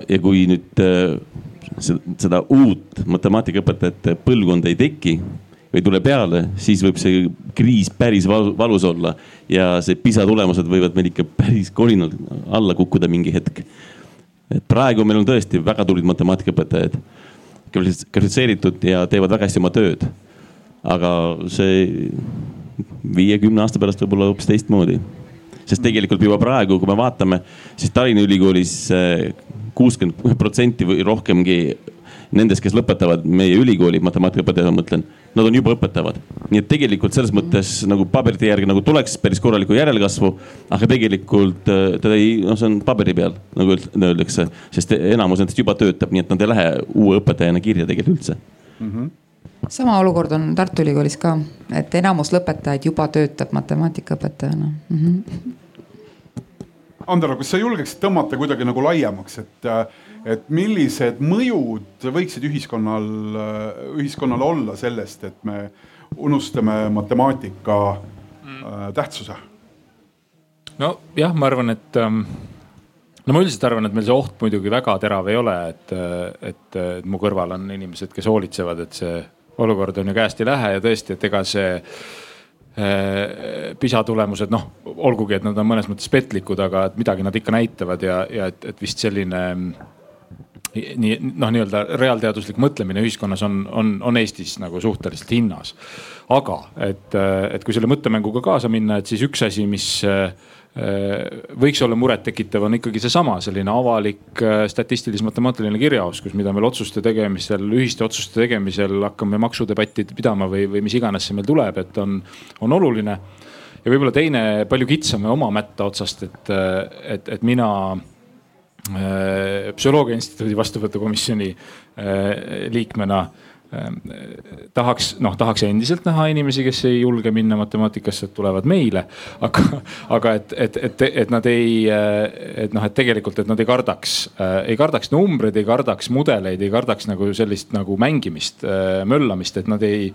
ja kui nüüd äh, seda uut matemaatikaõpetajate põlvkonda ei teki või tule peale, siis võib see kriis päris valus olla ja see PISA tulemused võivad meil ikka päris kolinal alla kukkuda mingi hetk. et praegu meil on tõesti väga tublid matemaatikaõpetajad, kvalifitseeritud ja teevad väga hästi oma tööd aga see viiekümne aasta pärast võib olla hoopis teistmoodi. Sest tegelikult juba praegu, kui me vaatame, siis Tallinna Ülikoolis eh, kuuskümmend protsenti või rohkemgi nendest, kes lõpetavad meie ülikooli, matemaatikaõpetajad ma mõtlen, nad on juba õpetavad. nii et tegelikult selles mõttes nagu paberite järgi nagu tuleks päris korralikku järelkasvu, aga tegelikult eh, teda ei, noh, see on paberi peal nagu öeldakse, sest enamus nendest juba töötab, nii et nad ei lähe uue õpetajana kirja tegelikult üldse mm. -hmm sama olukord on Tartu Ülikoolis ka, et enamus lõpetajaid juba töötab matemaatikaõpetajana mm. -hmm. Andero, kas sa julgeksid tõmmata kuidagi nagu laiemaks, et, et millised mõjud võiksid ühiskonnal, ühiskonnal olla sellest, et me unustame matemaatika äh, tähtsuse? nojah, ma arvan, et ähm, no ma üldiselt arvan, et meil see oht muidugi väga terav ei ole, et, et, et mu kõrval on inimesed, kes hoolitsevad, et see olukord on ju käest ei lähe ja tõesti, et ega see äh, PISA tulemused, noh, olgugi, et nad on mõnes mõttes petlikud, aga et midagi nad ikka näitavad ja, ja et, et vist selline nii noh, nii-öelda reaalteaduslik mõtlemine ühiskonnas on, on, on Eestis nagu suhteliselt hinnas. aga et, et kui selle mõttemänguga kaasa minna, et siis üks asi, mis Äh, võiks olla murettekitav, on ikkagi seesama selline avalik äh, statistilis-matemaatiline kirjaoskus, mida meil otsuste tegemisel, ühiste otsuste tegemisel hakkame maksudebatti pidama või, või mis iganes see meil tuleb, et on, on oluline. ja võib-olla teine palju kitsam ja oma mätta otsast, et, et, et mina äh, psühholoogia instituudi vastuvõtukomisjoni liikmena Ehm, tahaks, noh, tahaks endiselt näha inimesi, kes ei julge minna matemaatikasse, et tulevad meile. aga, aga et, et, et, et nad ei, et noh, et tegelikult, et nad ei kardaks, ei kardaks numbreid, ei kardaks mudeleid, ei kardaks nagu sellist nagu mängimist, möllamist, et nad ei.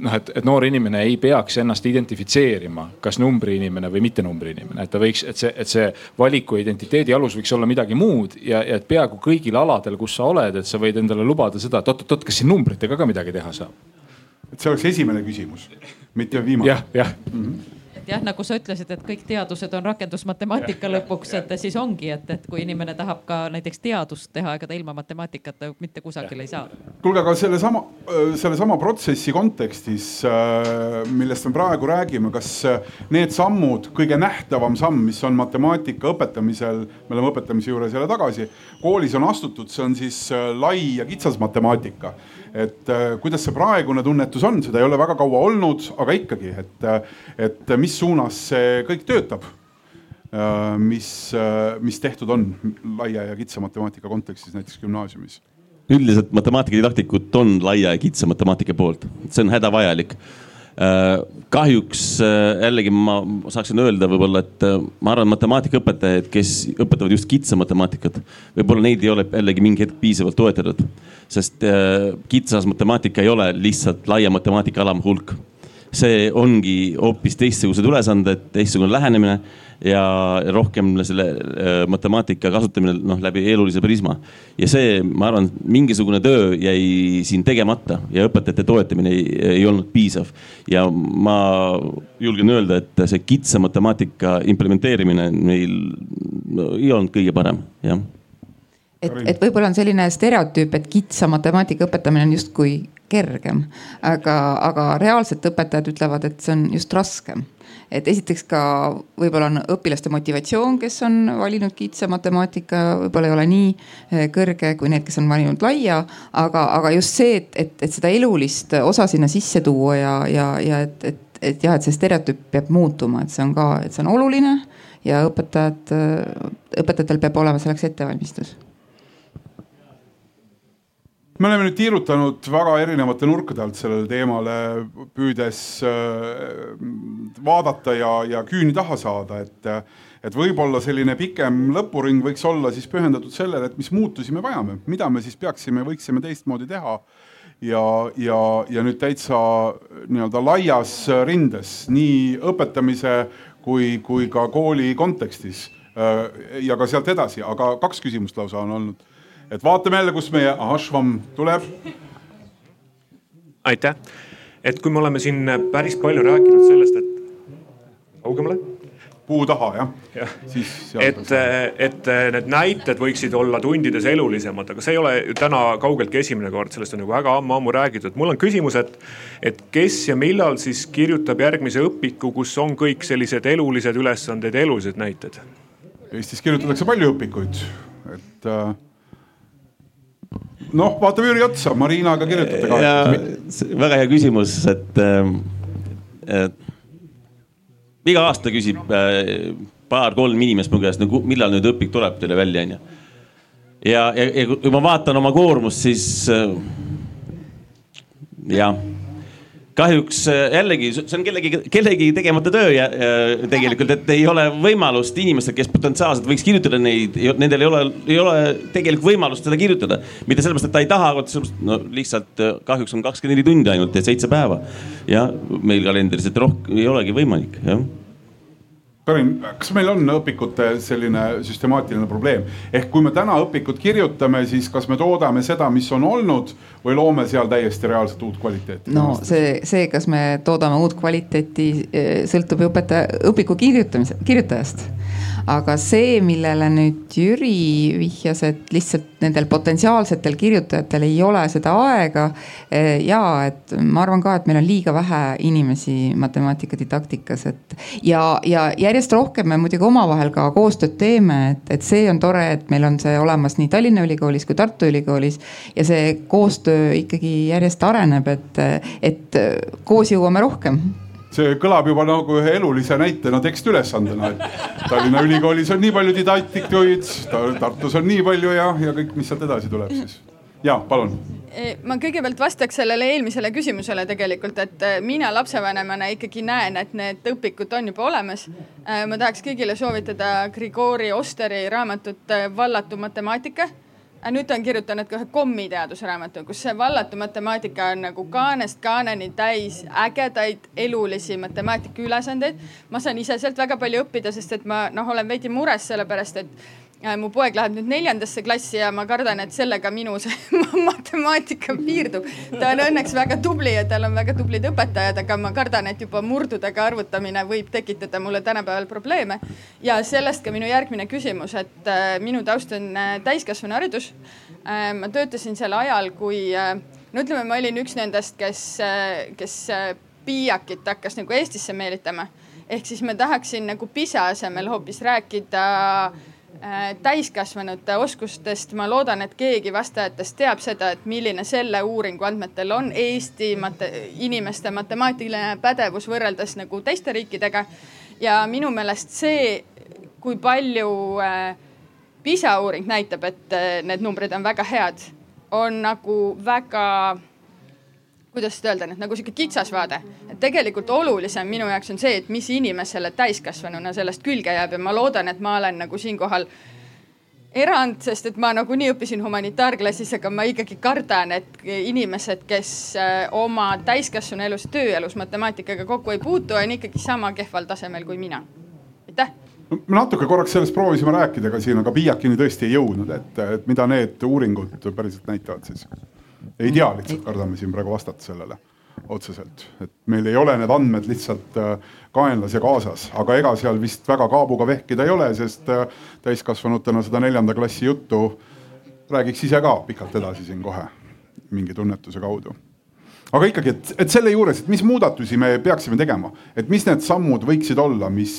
noh, et, et noor inimene ei peaks ennast identifitseerima, kas numbri inimene või mitte numbri inimene, et ta võiks, et see, et see valiku identiteedi alus võiks olla midagi muud ja, ja et peaaegu kõigil aladel, kus sa oled, et sa võid endale lubada seda, et oot-oot-oot, kas siin numbrid numbritega ka midagi teha saab? et see oleks esimene küsimus, mitte viimane. jah, jah mm. -hmm et jah, nagu sa ütlesid, et kõik teadused on rakendusmatemaatika lõpuks, et siis ongi, et, et kui inimene tahab ka näiteks teadust teha, ega ta ilma matemaatikata mitte kusagile ei saa. kuulge, aga sellesama, sellesama protsessi kontekstis, millest me praegu räägime, kas need sammud, kõige nähtavam samm, mis on matemaatika õpetamisel, me oleme õpetamise juures jälle tagasi, koolis on astutud, see on siis lai ja kitsas matemaatika et äh, kuidas see praegune tunnetus on, seda ei ole väga kaua olnud, aga ikkagi, et, äh, et mis suunas see kõik töötab? Äh, mis, mis tehtud on laia ja kitsa matemaatika kontekstis näiteks gümnaasiumis? üldiselt matemaatikadidaktikud on laia ja kitsa matemaatika poolt, see on hädavajalik kahjuks äh, jällegi ma saaksin öelda võib-olla, et äh, ma arvan, matemaatikaõpetajaid, kes õpetavad just kitsa matemaatikat, võib-olla neid ei ole jällegi mingi hetk piisavalt toetatud. sest kitsas matemaatika ei ole lihtsalt laia matemaatika alamhulk. see ongi hoopis teistsugused ülesanded, teistsugune lähenemine ja rohkem selle äh, matemaatika kasutamine noh läbi elulise prisma. ja see, ma arvan, mingisugune töö jäi siin tegemata ja õpetajate toetamine ei, ei olnud piisav. ja ma julgen öelda, et see kitsa matemaatika implementeerimine meil no, ei olnud kõige parem, jah et, et võib-olla on selline stereotüüp, et kitsa matemaatika õpetamine on justkui kergem, aga, aga reaalselt õpetajad ütlevad, et see on just raskem et esiteks ka võib-olla on õpilaste motivatsioon, kes on valinud kitsa matemaatika, võib-olla ei ole nii eh, kõrge kui need, kes on valinud laia. aga, aga just see, et, et, et seda elulist osa sinna sisse tuua ja, ja, ja et, et, et jah, et see stereotüüp peab muutuma, et see on ka, et see on oluline ja õpetajad, õpetajatel peab olema selleks ettevalmistus me oleme nüüd tiirutanud väga erinevate nurkade alt sellele teemale, püüdes äh, vaadata ja, ja küüni taha saada, et, et võib-olla selline pikem lõpuring võiks olla siis pühendatud sellele, et mis muutusi me vajame, mida me siis peaksime, võiksime teistmoodi teha. ja, ja, ja nüüd täitsa nii-öelda laias rindes nii õpetamise kui, kui ka kooli kontekstis äh, ja ka sealt edasi, aga kaks küsimust lausa on olnud et vaatame jälle, kus meie Ashvam tuleb. aitäh, et kui me oleme siin päris palju rääkinud sellest, et kaugemale puu taha jah ja. ja.. et, et need näited võiksid olla tundides elulisemad, aga see ei ole ju täna kaugeltki esimene kord, sellest on nagu väga ammu-ammu räägitud. mul on küsimus, et, et kes ja millal siis kirjutab järgmise õpiku, kus on kõik sellised elulised ülesanded ja elulised näited? Eestis kirjutatakse palju õpikuid, et äh, noh, vaatame Jüri otsa, Marinaga kirjutate ka. väga hea küsimus, et, ähm, et iga aasta küsib äh, paar-kolm inimest mu käest, no millal nüüd õpik tuleb teile välja, onju. ja, ja, ja kui ma vaatan oma koormust, siis äh, jah kahjuks äh, jällegi, see on kellegi, kellegi tegemata töö ja, ja tegelikult, et ei ole võimalust inimestel, kes potentsiaalselt võiks kirjutada neid, nendel ei ole, ei ole tegelikult võimalust seda kirjutada. mitte sellepärast, et ta ei taha, vaid sellepärast, no lihtsalt äh, kahjuks on kakskümmend neli tundi ainult ja seitse päeva. ja meil kalendris, et rohkem ei olegi võimalik, jah Karin, kas meil on õpikute selline süstemaatiline probleem, ehk kui me täna õpikut kirjutame, siis kas me toodame seda, mis on olnud või loome seal täiesti reaalselt uut kvaliteeti? no see, see, kas me toodame uut kvaliteeti, sõltub ju õpetaja, õpiku kirjutamise, kirjutajast aga see, millele nüüd Jüri vihjas, et lihtsalt nendel potentsiaalsetel kirjutajatel ei ole seda aega. Eh, ja et ma arvan ka, et meil on liiga vähe inimesi matemaatika didaktikas, et ja, ja järjest rohkem me muidugi omavahel ka koostööd teeme, et, et see on tore, et meil on see olemas nii Tallinna Ülikoolis kui Tartu Ülikoolis. ja see koostöö ikkagi järjest areneb, et, et koos jõuame rohkem see kõlab juba nagu ühe elulise näitena tekstiülesandena, et Tallinna Ülikoolis on nii palju didaktikuid, Tartus on nii palju ja, ja kõik, mis sealt edasi tuleb siis. ja palun. E, ma kõigepealt vastaks sellele eelmisele küsimusele tegelikult, et e, mina lapsevanemana ikkagi näen, et need õpikud on juba olemas. E, ma tahaks kõigile soovitada Grigori Osteri raamatut Vallatu matemaatika nüüd ta on kirjutanud ka ühe kommiteadusraamatu, kus see vallatu matemaatika on nagu kaanest kaaneni täis ägedaid elulisi matemaatika ülesandeid. ma saan ise sealt väga palju õppida, sest et ma noh, olen veidi mures sellepärast, et mu poeg läheb nüüd neljandasse klassi ja ma kardan, et sellega minu see matemaatika piirdub. ta on õnneks väga tubli ja tal on väga tublid õpetajad, aga ma kardan, et juba murdudega arvutamine võib tekitada mulle tänapäeval probleeme. ja sellest ka minu järgmine küsimus, et äh, minu taust on äh, täiskasvanuharidus. ma töötasin sel ajal, kui no ütleme, ma olin üks nendest, kes, kes piiakit hakkas nagu Eestisse meelitama. ehk siis ma tahaksin nagu PISA asemel hoopis rääkida äh, Äh, täiskasvanute oskustest ma loodan, et keegi vastajatest teab seda, et milline selle uuringu andmetel on Eesti mate, inimeste matemaatiline pädevus võrreldes nagu teiste riikidega. ja minu meelest see, kui palju äh, PISA uuring näitab, et äh, need numbrid on väga head on nagu väga kuidas seda öelda nüüd nagu sihuke kitsas vaade, et tegelikult olulisem minu jaoks on see, et mis inimesele täiskasvanuna sellest külge jääb ja ma loodan, et ma olen nagu siinkohal erand, sest et ma nagunii õppisin humanitaarklassis, aga ma ikkagi kardan, et inimesed, kes äh, oma täiskasvanu elus, tööelus matemaatikaga kokku ei puutu, on ikkagi sama kehval tasemel kui mina. aitäh me natuke korraks sellest proovisime rääkida ka siin, aga Piiakini tõesti ei jõudnud, et mida need uuringud päriselt näitavad siis? Ei tea, lihtsalt kardame siin praegu vastata sellele otseselt, et meil ei ole need andmed lihtsalt äh, kaenlas ja kaasas, aga ega seal vist väga kaabuga vehkida ei ole, sest äh, täiskasvanutena seda neljanda klassi juttu räägiks ise ka pikalt edasi siin kohe mingi tunnetuse kaudu aga ikkagi, et, et selle juures, et mis muudatusi me peaksime tegema, et mis need sammud võiksid olla, mis,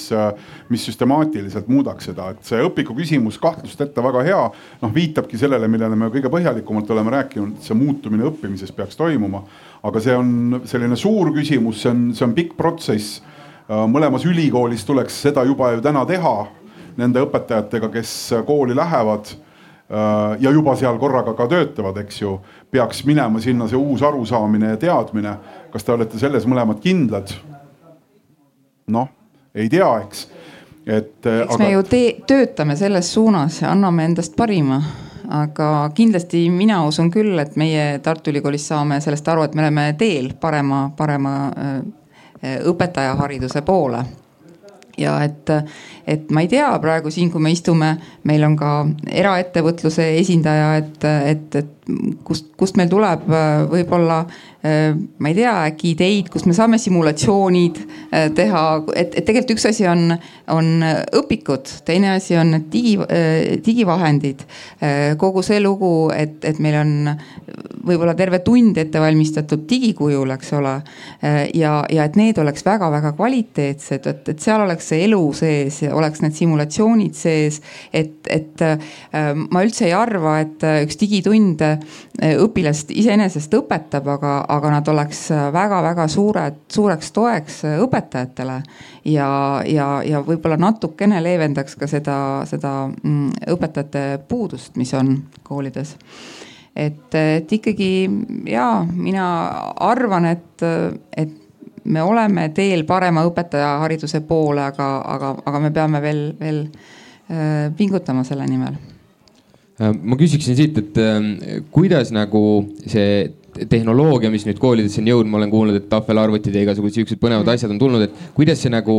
mis süstemaatiliselt muudaks seda, et see õpiku küsimus kahtlusteta väga hea, noh, viitabki sellele, millele me kõige põhjalikumalt oleme rääkinud, see muutumine õppimises peaks toimuma. aga see on selline suur küsimus, see on, see on pikk protsess. mõlemas ülikoolis tuleks seda juba ju täna teha nende õpetajatega, kes kooli lähevad ja juba seal korraga ka töötavad, eks ju peaks minema sinna see uus arusaamine ja teadmine. kas te olete selles mõlemad kindlad? noh, ei tea, eks, et. eks aga... me ju töötame selles suunas ja anname endast parima aga kindlasti mina usun küll, et meie Tartu Ülikoolis saame sellest aru, et me oleme teel parema, parema äh, õpetajahariduse poole ja et, et ma ei tea praegu siin, kui me istume, meil on ka eraettevõtluse esindaja, et, et, et kust, kust meil tuleb võib-olla ma ei tea, äkki ideid, kus me saame simulatsioonid äh, teha, et, et tegelikult üks asi on, on õpikud, teine asi on digi, äh, digivahendid. kogu see lugu, et, et meil on võib-olla terve tund ette valmistatud digikujul, eks ole. ja, ja et need oleks väga-väga kvaliteetsed, et, et seal oleks see elu sees oleks need simulatsioonid sees. et, et ma üldse ei arva, et üks digitund õpilast iseenesest õpetab, aga aga nad oleks väga-väga suured, suureks toeks õpetajatele. ja, ja, ja võib-olla natukene leevendaks ka seda, seda mm, õpetajate puudust, mis on koolides et, et ikkagi ja mina arvan, et, et me oleme teel parema õpetajahariduse poole, aga, aga, aga me peame veel, veel äh, pingutama selle nimel. ma küsiksin siit, et äh, kuidas nagu see tehnoloogia, mis nüüd koolidesse on jõudnud, ma olen kuulnud, et tahvelarvutid ja igasugused siuksed põnevad mm. asjad on tulnud, et kuidas see nagu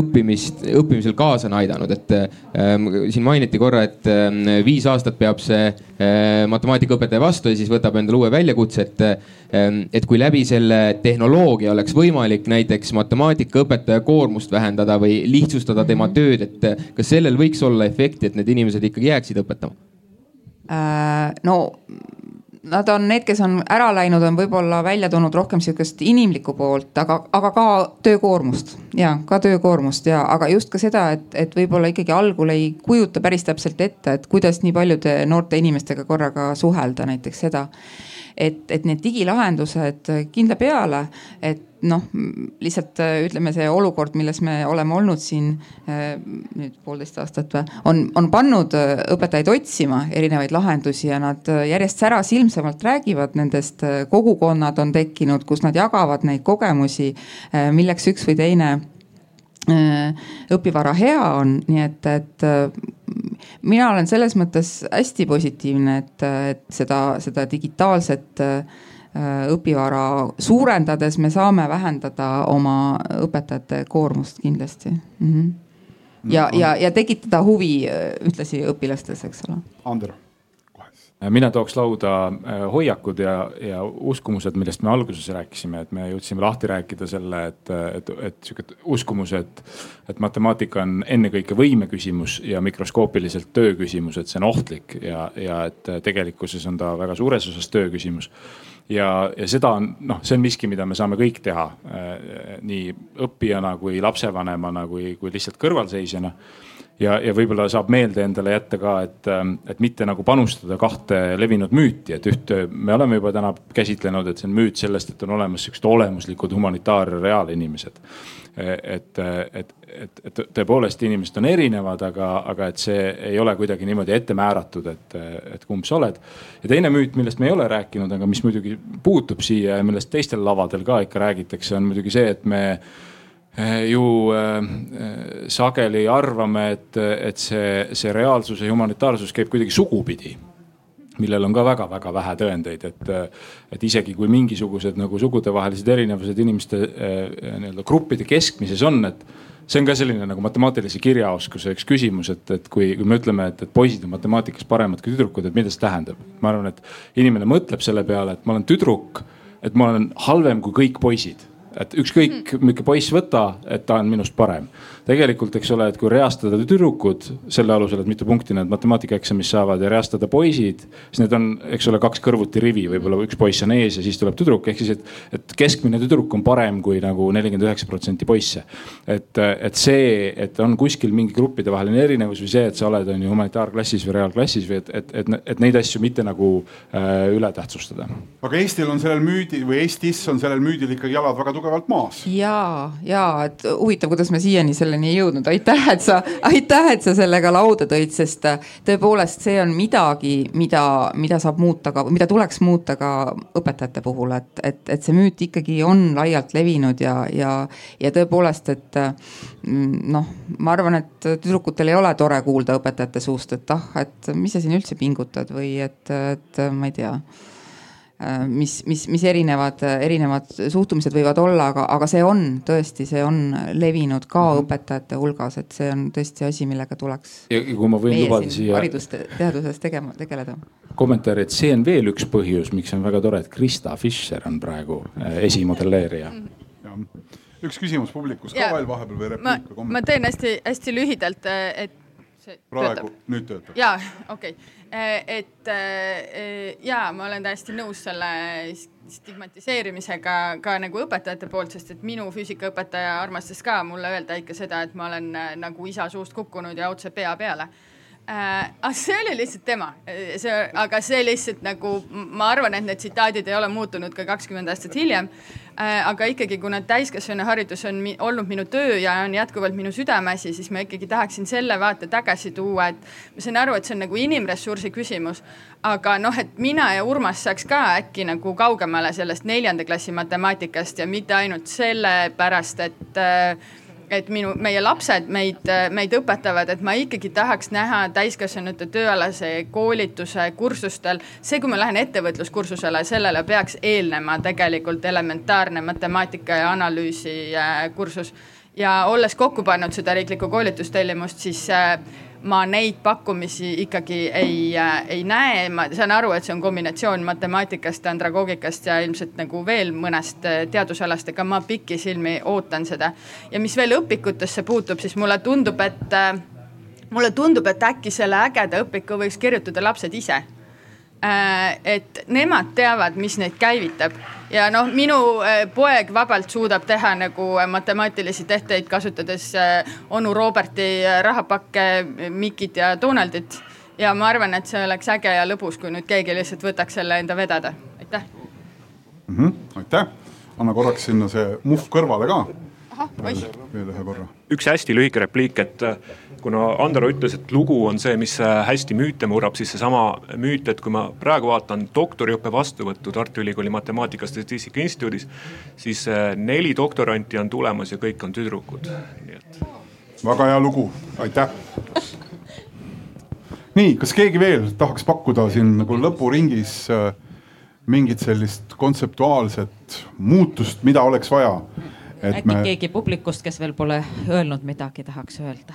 õppimist, õppimisel kaasa on aidanud, et ähm, siin mainiti korra, et ähm, viis aastat peab see äh, matemaatikaõpetaja vastu ja siis võtab endale uue väljakutse, et ähm,. et kui läbi selle tehnoloogia oleks võimalik näiteks matemaatikaõpetaja koormust vähendada või lihtsustada tema mm. tööd, et kas sellel võiks olla efekti, et need inimesed ikkagi jääksid õpetama äh,? no nad on need, kes on ära läinud, on võib-olla välja toonud rohkem sihukest inimlikku poolt, aga, aga ka töökoormust ja ka töökoormust ja, aga just ka seda, et, et võib-olla ikkagi algul ei kujuta päris täpselt ette, et kuidas nii paljude noorte inimestega korraga suhelda, näiteks seda. Et, et need digilahendused kindla peale, et noh, lihtsalt äh, ütleme, see olukord, milles me oleme olnud siin äh, nüüd poolteist aastat või, on, on pannud äh, õpetajaid otsima erinevaid lahendusi ja nad järjest särasilmsemalt räägivad nendest. kogukonnad on tekkinud, kus nad jagavad neid kogemusi, milleks üks või teine õpivara hea on, nii et, et mina olen selles mõttes hästi positiivne, et, et seda, seda digitaalset äh, õpivara suurendades me saame vähendada oma õpetajate koormust kindlasti mm. -hmm. ja, ja, ja tekitada huvi äh, ühtlasi õpilastes, eks ole. Ander mina tooks lauda äh, hoiakud ja, ja uskumused, millest me alguses rääkisime, et me jõudsime lahti rääkida selle, et, et, et sihuke uskumus, et, et matemaatika on ennekõike võime küsimus ja mikroskoopiliselt töö küsimus, et see on ohtlik ja, ja et tegelikkuses on ta väga suures osas töö küsimus. Ja, ja seda on noh, see on miski, mida me saame kõik teha äh, nii õppijana kui lapsevanemana kui, kui lihtsalt kõrvalseisjana ja, ja võib-olla saab meelde endale jätta ka, et, et mitte nagu panustada kahte levinud müüti, et ühte me oleme juba täna käsitlenud, et see on müüt sellest, et on olemas siuksed olemuslikud humanitaar- ja reaalinimesed. et, et, et, et tõepoolest inimesed on erinevad, aga, aga et see ei ole kuidagi niimoodi ette määratud, et, et kumb sa oled. ja teine müüt, millest me ei ole rääkinud, aga mis muidugi puutub siia ja millest teistel lavadel ka ikka räägitakse, on muidugi see, et me ju äh, sageli arvame, et, et see, see reaalsus ja humanitaarsus käib kuidagi sugupidi millel on ka väga-väga vähe tõendeid, et, et isegi kui mingisugused nagu sugudevahelised erinevused inimeste äh, nii-öelda gruppide keskmises on, et see on ka selline nagu matemaatilise kirjaoskuse üks küsimus, et, et kui, kui me ütleme, et, et poisid on matemaatikas paremad kui tüdrukud, et mida see tähendab? ma arvan, et inimene mõtleb selle peale, et ma olen tüdruk, et ma olen halvem kui kõik poisid et ükskõik milline poiss võta, et ta on minust parem. Tegelikult, eks ole, et kui reastada tüdrukud selle alusel, et mitu punkti nad matemaatikaeksamis saavad ja reastada poisid, siis need on, eks ole, kaks kõrvuti rivi, võib-olla üks poiss on ees ja siis tuleb tüdruk, ehk siis, et, et keskmine tüdruk on parem kui nagu nelikümmend üheksa protsenti poisse. et, et see, et on kuskil mingi gruppide vaheline erinevus või see, et sa oled, on ju humanitaarklassis või reaalklassis või et, et, et, et neid asju mitte nagu äh, üle tähtsustada. aga Eestil on sellel müüdil või Eestis on sellel müüdil ikkagi jalad väga tugevalt maas. ja, ja et huvitav, kuidas me siiani selleni jõudnud, aitäh, et sa, aitäh, et sa sellega lauda tõid, sest äh, tõepoolest, see on midagi, mida, mida saab muuta ka, mida tuleks muuta ka õpetajate puhul, et, et, et see müüt ikkagi on laialt levinud ja, ja, ja tõepoolest, et mm, noh, ma arvan, et tüdrukutel ei ole tore kuulda õpetajate suust, et ah, et mis sa siin üldse pingutad? või et, et ma ei tea. Äh, mis, mis, mis erinevad, erinevad suhtumised võivad olla, aga, aga see on tõesti, see on levinud ka mm -hmm. õpetajate hulgas, et see on tõesti asi, millega tuleks. ja kui ma võin lubada siia. haridusteaduses tegema, tegeleda. kommentaari, et see on veel üks põhjus, miks on väga tore, et Krista Fischer on praegu äh, esimodelleerija mm. -hmm. üks küsimus publikust ka veel vahepeal või repliik või kommentaar? ma teen hästi-hästi lühidalt, et see praegu, nüüd töötab. ja okei okay., et ja ma olen täiesti nõus selle stigmatiseerimisega ka nagu õpetajate poolt, sest et minu füüsikaõpetaja armastas ka mulle öelda ikka seda, et ma olen äh, nagu isa suust kukkunud ja otse pea peale äh,. aga see oli lihtsalt tema, see, aga see lihtsalt nagu ma arvan, et need tsitaadid ei ole muutunud ka kakskümmend aastat hiljem aga ikkagi, kuna täiskasvanuharidus on mi olnud minu töö ja on jätkuvalt minu südameasi, siis ma ikkagi tahaksin selle vaate tagasi tuua, et ma saan aru, et see on nagu inimressursi küsimus. aga noh, et mina ja Urmas saaks ka äkki nagu kaugemale sellest neljanda klassi matemaatikast ja mitte ainult sellepärast, et äh, et minu, meie lapsed meid, meid õpetavad, et ma ikkagi tahaks näha täiskasvanute tööalase koolituse kursustel. see, kui ma lähen ettevõtluskursusele, sellele peaks eelnema tegelikult elementaarne matemaatika ja analüüsi äh, kursus. ja olles kokku pannud seda riiklikku koolitustellimust, siis äh, ma neid pakkumisi ikkagi ei äh,, ei näe, ma saan aru, et see on kombinatsioon matemaatikast, andragoogikast ja ilmselt nagu veel mõnest äh, teadusalast, aga ma pikisilmi ootan seda. ja mis veel õpikutesse puutub, siis mulle tundub, et äh, mulle tundub, et äkki selle ägeda õpiku võiks kirjutada lapsed ise. Et nemad teavad, mis neid käivitab ja noh, minu äh, poeg vabalt suudab teha nagu äh, matemaatilisi tehteid, kasutades onu Roberti rahapakke, Mikit ja Donaldit. ja ma arvan, et see oleks äge ja lõbus, kui nüüd keegi lihtsalt võtaks selle enda vedada, aitäh mm. -hmm, aitäh, anna korraks sinna see muhv kõrvale ka. Veel ühe korra. üks hästi lühike repliik, et kuna Andero ütles, et lugu on see, mis äh, hästi müüte murrab, siis seesama müüt, et kui ma praegu vaatan doktoriõppe vastuvõttu Tartu Ülikooli Matemaatika Statistika Instituudis, siis äh, neli doktoranti on tulemas ja kõik on tüdrukud, nii et. väga hea lugu, aitäh. nii, kas keegi veel tahaks pakkuda siin nagu lõpuringis äh, mingit sellist kontseptuaalset muutust, mida oleks vaja? Äkki me... keegi publikust, kes veel pole öelnud midagi, tahaks öelda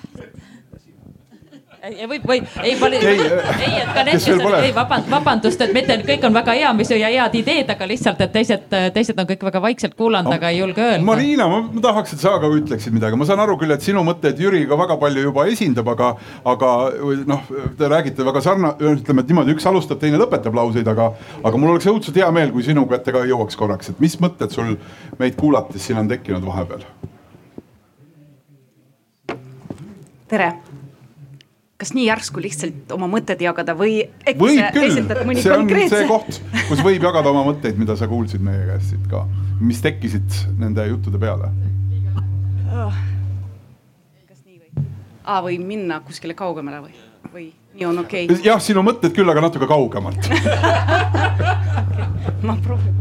või, või ei, ma olin, ei, et ka need, kes on, ei vabandust, vabandust, et mitte kõik on väga hea, mis ja head ideed, aga lihtsalt, et teised, teised on kõik väga vaikselt kuulanud, aga ei julge öelda. Marina, ma tahaks, et sa ka ütleksid midagi, ma saan aru küll, et sinu mõtteid Jüri ka väga palju juba esindab, aga, aga noh, te räägite väga sarna-, ütleme, et niimoodi üks alustab, teine lõpetab lauseid, aga, aga mul oleks õudselt hea meel, kui sinu kätte ka jõuaks korraks, et mis mõtted sul meid kuulates siin on tekkinud vahepeal? tere kas nii järsku lihtsalt oma mõtted jagada või äkki sa esitad mõni see on konkreetse see koht, kus võib jagada oma mõtteid, mida sa kuulsid meie käest siit ka, mis tekkisid nende juttude peale oh.. kas nii või? aa, või minna kuskile kaugemale või, või nii on okei okay.? jah, sinu mõtted küll, aga natuke kaugemalt ma proovin,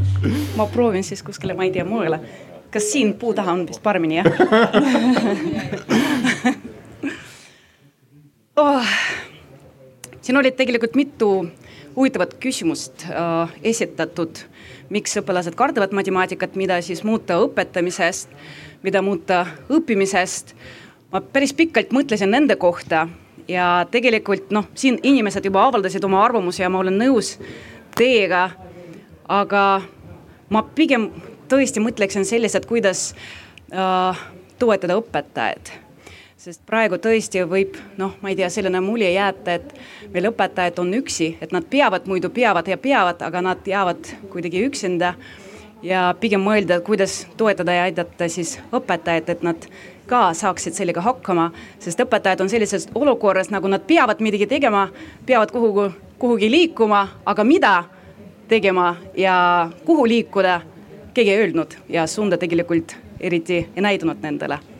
ma proovin siis kuskile, ma ei tea, mujale. kas siin puu taha on vist paremini jah oh.? siin olid tegelikult mitu huvitavat küsimust äh, esitatud. miks õpilased kardavad matemaatikat, mida siis muuta õpetamisest, mida muuta õppimisest. ma päris pikalt mõtlesin nende kohta ja tegelikult noh, siin inimesed juba avaldasid oma arvamusi ja ma olen nõus teiega. aga ma pigem tõesti mõtleksin selliselt, kuidas äh, toetada õpetajaid sest praegu tõesti võib noh, ma ei tea, selline mulje jätta, et meil õpetajad on üksi, et nad peavad, muidu peavad ja peavad, aga nad jäävad kuidagi üksinda. ja pigem mõelda, kuidas toetada ja aidata siis õpetajaid, et nad ka saaksid sellega hakkama, sest õpetajad on sellises olukorras, nagu nad peavad midagi tegema, peavad kuhugi, kuhugi liikuma, aga mida tegema ja kuhu liikuda, keegi ei öelnud. Ja suunda tegelikult eriti ei näidanud nendele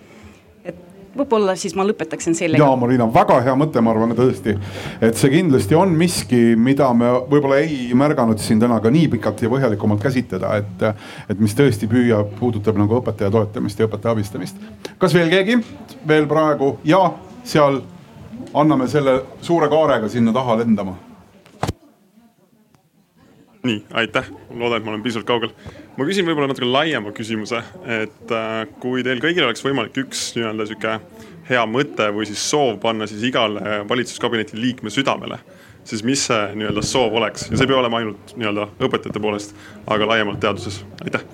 võib-olla siis ma lõpetaksin sellega. ja Marina, väga hea mõte, ma arvan tõesti, et see kindlasti on miski, mida me võib-olla ei märganud siin täna ka nii pikalt ja põhjalikumalt käsitleda, et, et mis tõesti püüab, puudutab nagu õpetaja toetamist ja õpetaja abistamist. kas veel keegi veel praegu ja seal anname selle suure kaarega sinna taha lendama nii, aitäh, loodan, et ma olen piisavalt kaugel. ma küsin võib-olla natuke laiema küsimuse, et äh, kui teil kõigil oleks võimalik üks nii-öelda sihuke hea mõte või siis soov panna siis igale valitsuskabineti liikme südamele, siis mis see nii-öelda soov oleks? Ja see ei pea olema ainult nii-öelda õpetajate poolest, aga laiemalt teaduses, aitäh.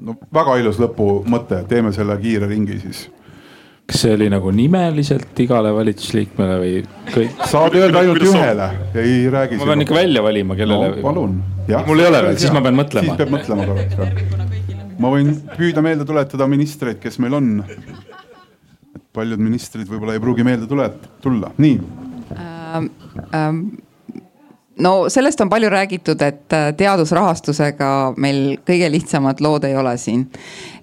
no väga ilus lõpumõte, teeme selle kiire ringi siis kas see oli nagu nimeliselt igale valitsusliikmele või kõik? saad öelda ainult ühele, ei räägi. ma pean ikka välja valima, kellele no,. palun. mul ei ole veel, siis ma pean mõtlema. siis peab mõtlema korraks. ma võin püüda meelde tuletada ministreid, kes meil on. paljud ministrid võib-olla ei pruugi meelde tule, tulla, nii ähm,. Ähm no sellest on palju räägitud, et äh, teadusrahastusega meil kõige lihtsamad lood ei ole siin.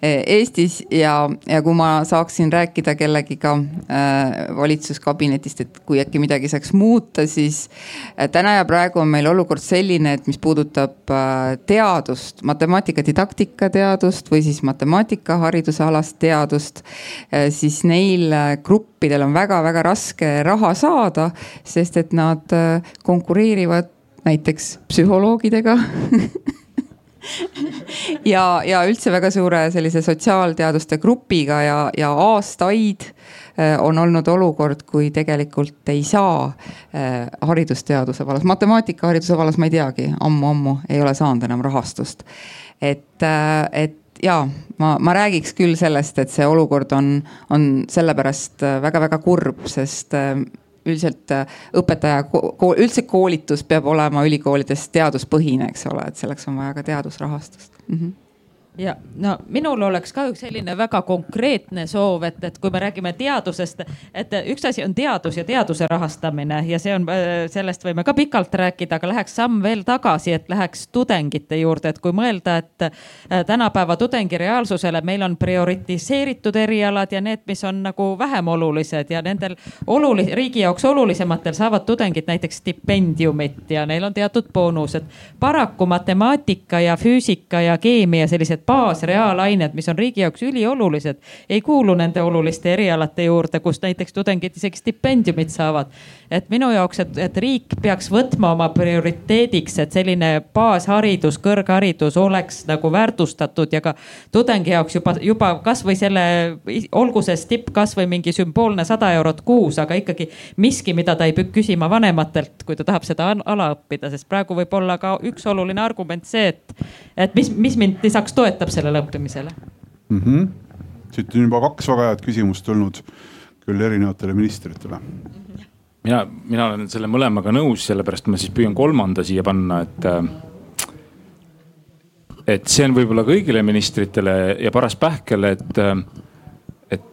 E, Eestis ja, ja kui ma saaksin rääkida kellegiga äh, valitsuskabinetist, et kui äkki midagi saaks muuta, siis äh, täna ja praegu on meil olukord selline, et mis puudutab äh, teadust, matemaatika didaktika teadust või siis matemaatikahariduse alast teadust äh,, siis neil äh, gruppidel on väga-väga raske raha saada, sest et nad äh, konkureerivad näiteks psühholoogidega ja, ja üldse väga suure sellise sotsiaalteaduste grupiga ja, ja aastaid äh, on olnud olukord, kui tegelikult ei saa äh, haridusteaduse vallas, matemaatikahariduse vallas ma ei teagi ammu,, ammu-ammu ei ole saanud enam rahastust. et, äh, et ja ma, ma räägiks küll sellest, et see olukord on, on sellepärast väga-väga kurb, sest üldiselt äh, õpetaja, üldse koolitus peab olema ülikoolides teaduspõhine, eks ole, et selleks on vaja ka teadusrahastust mm. -hmm ja no minul oleks ka üks selline väga konkreetne soov, et, et kui me räägime teadusest, et üks asi on teadus ja teaduse rahastamine ja see on, sellest võime ka pikalt rääkida, aga läheks samm veel tagasi, et läheks tudengite juurde, et kui mõelda, et äh, tänapäeva tudengi reaalsusele meil on prioritiseeritud erialad ja need, mis on nagu vähem olulised ja nendel olulise, riigi jaoks olulisematel saavad tudengid näiteks stipendiumit ja neil on teatud boonused. paraku matemaatika ja füüsika ja keemia sellised baasreaalained, mis on riigi jaoks üliolulised, ei kuulu nende oluliste erialate juurde, kus näiteks tudengid isegi stipendiumit saavad. et minu jaoks, et, et riik peaks võtma oma prioriteediks, et selline baasharidus, kõrgharidus oleks nagu väärtustatud ja ka tudengi jaoks juba, juba kasvõi selle, olgu see stipp kasvõi mingi sümboolne sada eurot kuus, aga ikkagi miski, mida ta ei pea küsima vanematelt, kui ta tahab seda ala õppida, sest praegu võib olla ka üks oluline argument see, et, et mis, mis mind lisaks toetab toetab sellele õppimisele mm? -hmm. siit on juba kaks väga head küsimust tulnud küll erinevatele ministritele. mina, mina olen selle mõlemaga nõus, sellepärast ma siis püüan kolmanda siia panna, et äh, et see on võib-olla kõigile ministritele ja paras pähkel, et, äh, et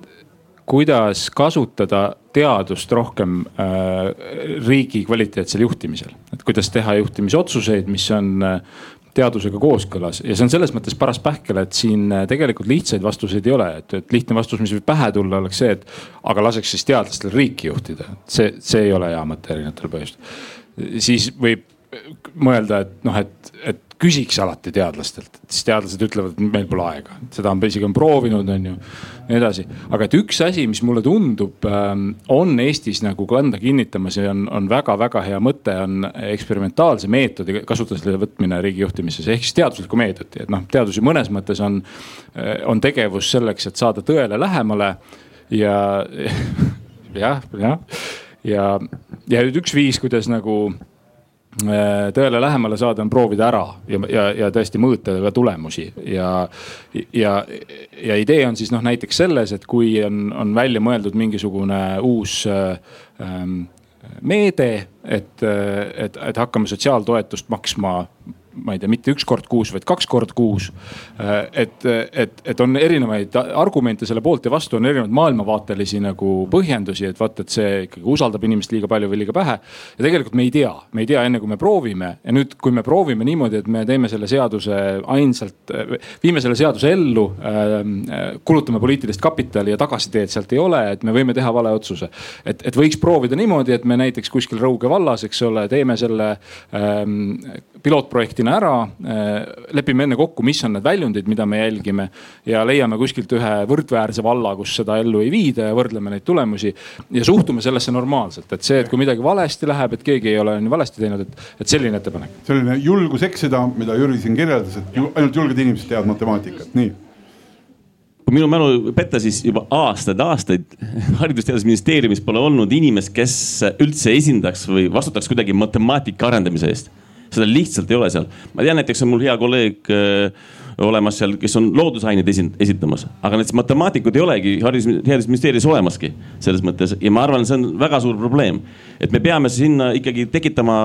kuidas kasutada teadust rohkem äh, riigi kvaliteetsel juhtimisel. et kuidas teha juhtimisotsuseid, mis on äh, teadusega kooskõlas ja see on selles mõttes paras pähkel, et siin äh, tegelikult lihtsaid vastuseid ei ole, et, et lihtne vastus, mis võib pähe tulla, oleks see, et aga laseks siis teadlastel riiki juhtida. see, see ei ole hea mõte erinevatel põhjustel. siis võib mõelda, et noh, et, et küsiks alati teadlastelt, siis teadlased ütlevad, et meil pole aega, seda on isegi on proovinud, on ju. nii edasi, aga et üks asi, mis mulle tundub, ähm, on Eestis nagu kanda kinnitamas ja on, on väga-väga hea mõte, on eksperimentaalse meetodi kasutusele võtmine riigi juhtimises ehk siis teaduslikku meetodit, et noh, teadus ju mõnes mõttes on, äh, on tegevus selleks, et saada tõele lähemale ja jah, jah ja, ja nüüd üks viis, kuidas nagu tõele lähemale saada, on proovida ära ja, ja, ja tõesti mõõta ka tulemusi. Ja, ja, ja idee on siis noh, näiteks selles, et kui on, on välja mõeldud mingisugune uus ähm, meede, et, et, et hakkame sotsiaaltoetust maksma ma ei tea, mitte üks kord kuus, vaid kaks korda kuus. Äh, et, et, et on erinevaid argumente selle poolt ja vastu, on erinevaid maailmavaatelisi nagu põhjendusi, et vaat, et see ikkagi usaldab inimest liiga palju või liiga vähe. ja tegelikult me ei tea, me ei tea enne kui me proovime ja nüüd, kui me proovime niimoodi, et me teeme selle seaduse ainsalt, viime selle seaduse ellu äh,, kulutame poliitilist kapitali ja tagasiteed sealt ei ole, et me võime teha vale otsuse. et, et võiks proovida niimoodi, et me näiteks kuskil Rõuge vallas, eks ole, teeme selle ähm, pilootprojektina ära. Äh, lepime enne kokku, mis on need väljundid, mida me jälgime ja leiame kuskilt ühe võrdväärse valla, kus seda ellu ei viida ja võrdleme neid tulemusi. ja suhtume sellesse normaalselt, et see, et kui midagi valesti läheb, et keegi ei ole nii valesti teinud, et, et selline ettepanek. selline julgus eksida, mida Jüri siin kirjeldas, et ju, ainult julged inimesed teavad matemaatikat, nii kui minu mälu ei peta, siis juba aastaid-aastaid haridus-teadusministeeriumis pole olnud inimest, kes üldse esindaks või vastutaks kuidagi matemaatika arendamise eest seda lihtsalt ei ole seal. ma tean, näiteks on mul hea kolleeg äh, olemas seal, kes on loodusaineid esitamas, aga näiteks matemaatikud ei olegi haridus, haridusministeeriumis olemaski selles mõttes ja ma arvan, see on väga suur probleem. et me peame sinna ikkagi tekitama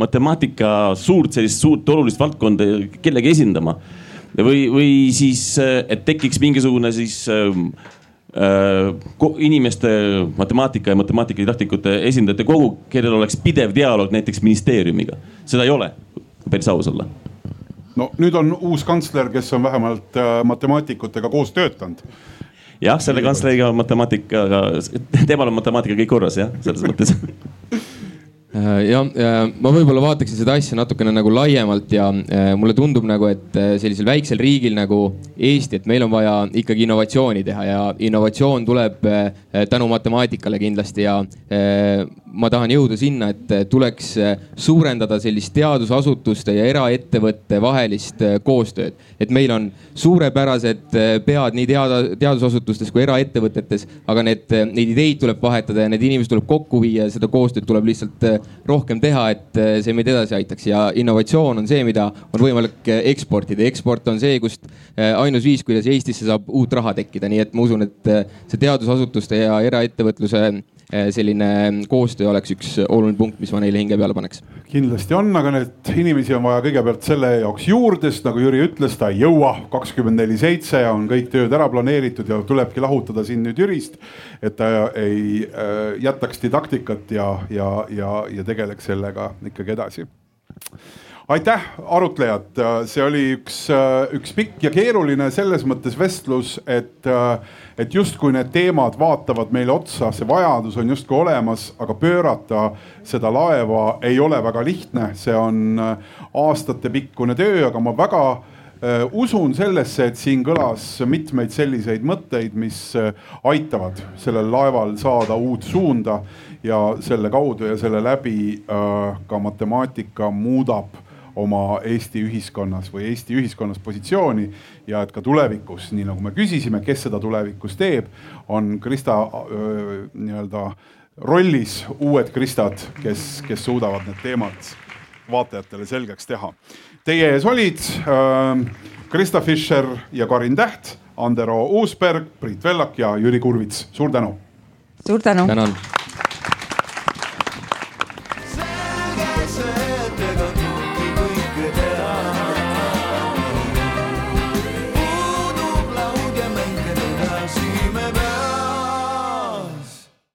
matemaatika suurt sellist suurt olulist valdkonda kellegi esindama või, või siis, et tekiks mingisugune siis äh, inimeste, matemaatika ja matemaatikadidaktikute esindajate kogu, kellel oleks pidev dialoog näiteks ministeeriumiga. seda ei ole, kui päris aus olla. no nüüd on uus kantsler, kes on vähemalt matemaatikutega koos töötanud jah, selle kantsleriga matemaatikaga, temal on matemaatika kõik korras jah, selles mõttes Äh, ja, ja ma võib-olla vaataksin seda asja natukene nagu laiemalt ja äh, mulle tundub nagu, et äh, sellisel väiksel riigil nagu Eesti, et meil on vaja ikkagi innovatsiooni teha ja innovatsioon tuleb tänu matemaatikale kindlasti ja ma tahan jõuda sinna, et tuleks suurendada sellist teadusasutuste ja eraettevõtte vahelist koostööd. et meil on suurepärased pead nii teada, teadusasutustes kui eraettevõtetes, aga need, neid ideid tuleb vahetada ja need inimesed tuleb kokku viia seda koostööd tuleb lihtsalt rohkem teha, et see meid edasi aitaks ja innovatsioon on see, mida on võimalik eksportida. eksport on see, kust ainus viis, kuidas Eestisse saab uut raha tekkida, nii et ma usun, et see teadusasutuste ja eraettevõtluse Eh, selline koostöö oleks üks oluline punkt, mis ma neile hinge peale paneks. kindlasti on, aga neid inimesi on vaja kõigepealt selle jaoks juurde, sest nagu Jüri ütles, ta ei jõua kakskümmend neli seitse on kõik tööd ära planeeritud ja tulebki lahutada siin nüüd Jürist. et ta ei äh, jätaks didaktikat ja, ja, ja, ja tegeleks sellega ikkagi edasi aitäh, arutlejad, see oli üks, üks pikk ja keeruline selles mõttes vestlus, et, et justkui need teemad vaatavad meile otsa, see vajadus on justkui olemas, aga pöörata seda laeva ei ole väga lihtne, see on aastatepikkune töö, aga ma väga usun sellesse, et siin kõlas mitmeid selliseid mõtteid, mis aitavad sellel laeval saada uut suunda ja selle kaudu ja selle läbi ka matemaatika muudab oma Eesti ühiskonnas või Eesti ühiskonnas positsiooni ja et ka tulevikus, nii nagu me küsisime, kes seda tulevikus teeb, on Krista nii-öelda rollis uued Kristad, kes, kes suudavad need teemad vaatajatele selgeks teha. Teie ees olid äh, Krista Fischer ja Karin Täht, Andero Uusberg, Priit Vellak ja Jüri Kurvits, suur tänu. suur tänu. tänan